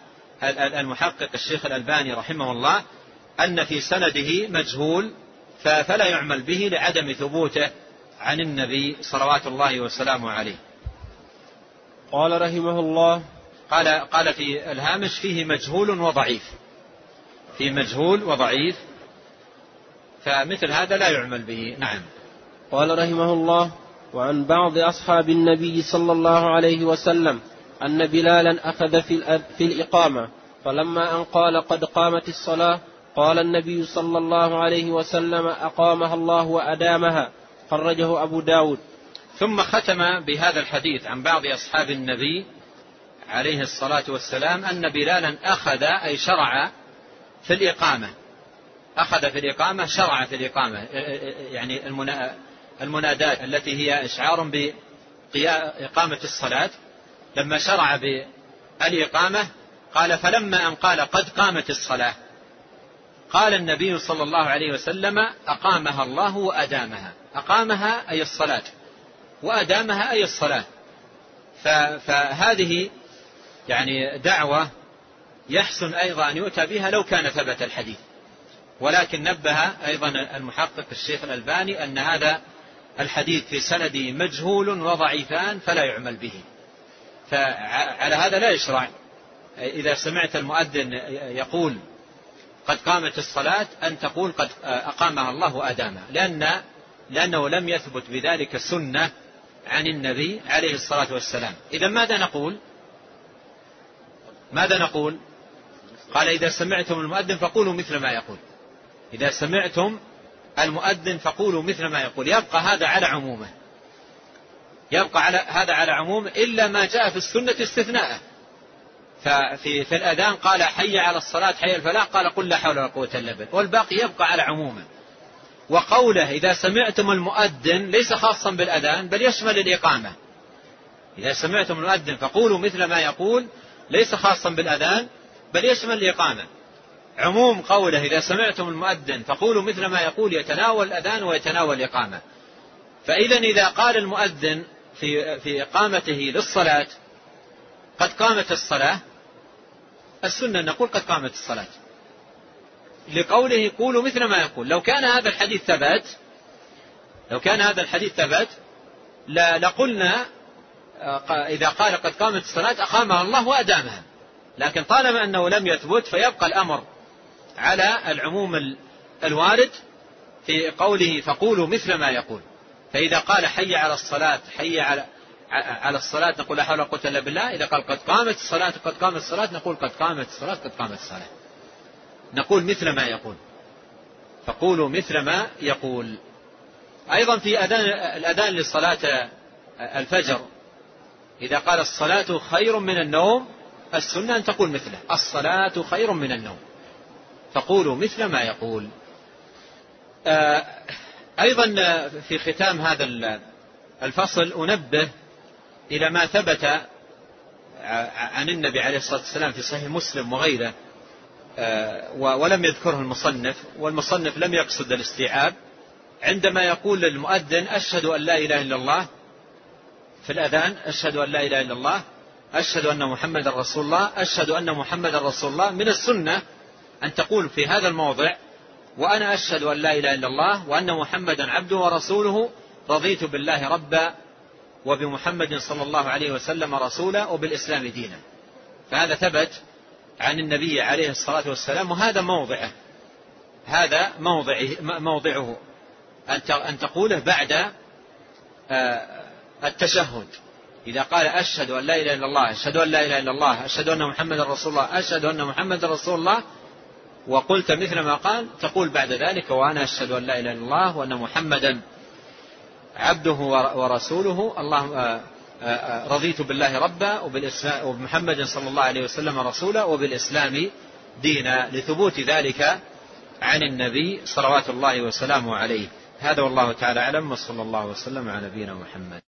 المحقق الشيخ الألباني رحمه الله أن في سنده مجهول فلا يعمل به لعدم ثبوته عن النبي صلوات الله وسلامه عليه. قال رحمه الله قال قال في الهامش فيه مجهول وضعيف. في مجهول وضعيف فمثل هذا لا يعمل به. نعم. قال رحمه الله وعن بعض أصحاب النبي صلى الله عليه وسلم أن بلالا أخذ في, في الإقامة فلما أن قال قد قامت الصلاة قال النبي صلى الله عليه وسلم أقامها الله وأدامها خرجه أبو داود. ثم ختم بهذا الحديث عن بعض أصحاب النبي عليه الصلاة والسلام أن بلالا أخذ أي شرع في الإقامة. أخذ في الإقامة شرع في الإقامة يعني المنادات التي هي إشعار بإقامة الصلاة. لما شرع بالإقامة قال فلما أن قال قد قامت الصلاة. قال النبي صلى الله عليه وسلم أقامها الله وأدامها. أقامها أي الصلاة. وأدامها أي الصلاة. فهذه يعني دعوة يحسن أيضا أن يؤتى بها لو كان ثبت الحديث. ولكن نبه أيضا المحقق الشيخ الألباني أن هذا الحديث في سنده مجهول وضعيفان فلا يعمل به. فعلى هذا لا يشرع. إذا سمعت المؤذن يقول قد قامت الصلاة أن تقول قد أقامها الله وأدامها لأن لأنه لم يثبت بذلك سنة عن النبي عليه الصلاة والسلام. إذا ماذا نقول؟ ماذا نقول؟ قال إذا سمعتم المؤذن فقولوا مثل ما يقول. إذا سمعتم المؤذن فقولوا مثل ما يقول. يبقى هذا على عمومه. يبقى على هذا على عمومه إلا ما جاء في السنة استثناءه. ففي في الأذان قال حي على الصلاة حي الفلاح قال قل لا حول ولا قوة إلا بالله. والباقي يبقى على عمومه. وقوله إذا سمعتم المؤذن ليس خاصا بالأذان بل يشمل الإقامة. إذا سمعتم المؤذن فقولوا مثل ما يقول ليس خاصا بالأذان بل يشمل الإقامة. عموم قوله إذا سمعتم المؤذن فقولوا مثل ما يقول يتناول الأذان ويتناول الإقامة. فإذا إذا قال المؤذن في في إقامته للصلاة قد قامت الصلاة السنة نقول قد قامت الصلاة. لقوله قولوا مثل ما يقول. لو كان هذا الحديث ثبت لو كان هذا الحديث ثبت لقلنا إذا قال قد قامت الصلاة أقامها الله وأدامها. لكن طالما أنه لم يثبت فيبقى الأمر على العموم الوارد في قوله فقولوا مثل ما يقول. فإذا قال حي على الصلاة حي على على الصلاة نقول لا حول ولا قوة إلا بالله. إذا قال قد قامت الصلاة قد قامت الصلاة نقول قد قامت الصلاة قد قامت الصلاة. نقول مثل ما يقول. فقولوا مثل ما يقول. أيضا في أذان الأذان لصلاة الفجر. إذا قال الصلاة خير من النوم السنة أن تقول مثله. الصلاة خير من النوم. فقولوا مثل ما يقول. آه، أيضا في ختام هذا الفصل أنبه إلى ما ثبت عن النبي عليه الصلاة والسلام في صحيح مسلم وغيره آه، ولم يذكره المصنف والمصنف لم يقصد الاستيعاب. عندما يقول للمؤذن أشهد أن لا إله إلا الله في الأذان أشهد أن لا إله إلا الله أشهد أن محمد رسول الله أشهد أن محمد رسول الله من السنة أن تقول في هذا الموضع وأنا أشهد أن لا إله إلا الله وأن محمدا عبده ورسوله رضيت بالله ربا وبمحمد صلى الله عليه وسلم رسولا وبالإسلام دينا. فهذا ثبت عن النبي عليه الصلاة والسلام وهذا موضعه. هذا موضعه, موضعه. أن تقوله بعد آه، التشهد. إذا قال أشهد أن لا إله إلا الله أشهد أن لا إله إلا الله أشهد أن محمد رسول الله أشهد أن محمد رسول الله وقلت مثل ما قال تقول بعد ذلك وأنا أشهد أن لا إله إلا الله وأن محمدا عبده ورسوله. اللهم آه، آه، آه، رضيت بالله ربا وبمحمد صلى الله عليه وسلم رسولا وبالإسلام دينا لثبوت ذلك عن النبي صلوات الله وسلامه عليه. هذا والله تعالى أعلم وصلى الله وسلم على نبينا محمد.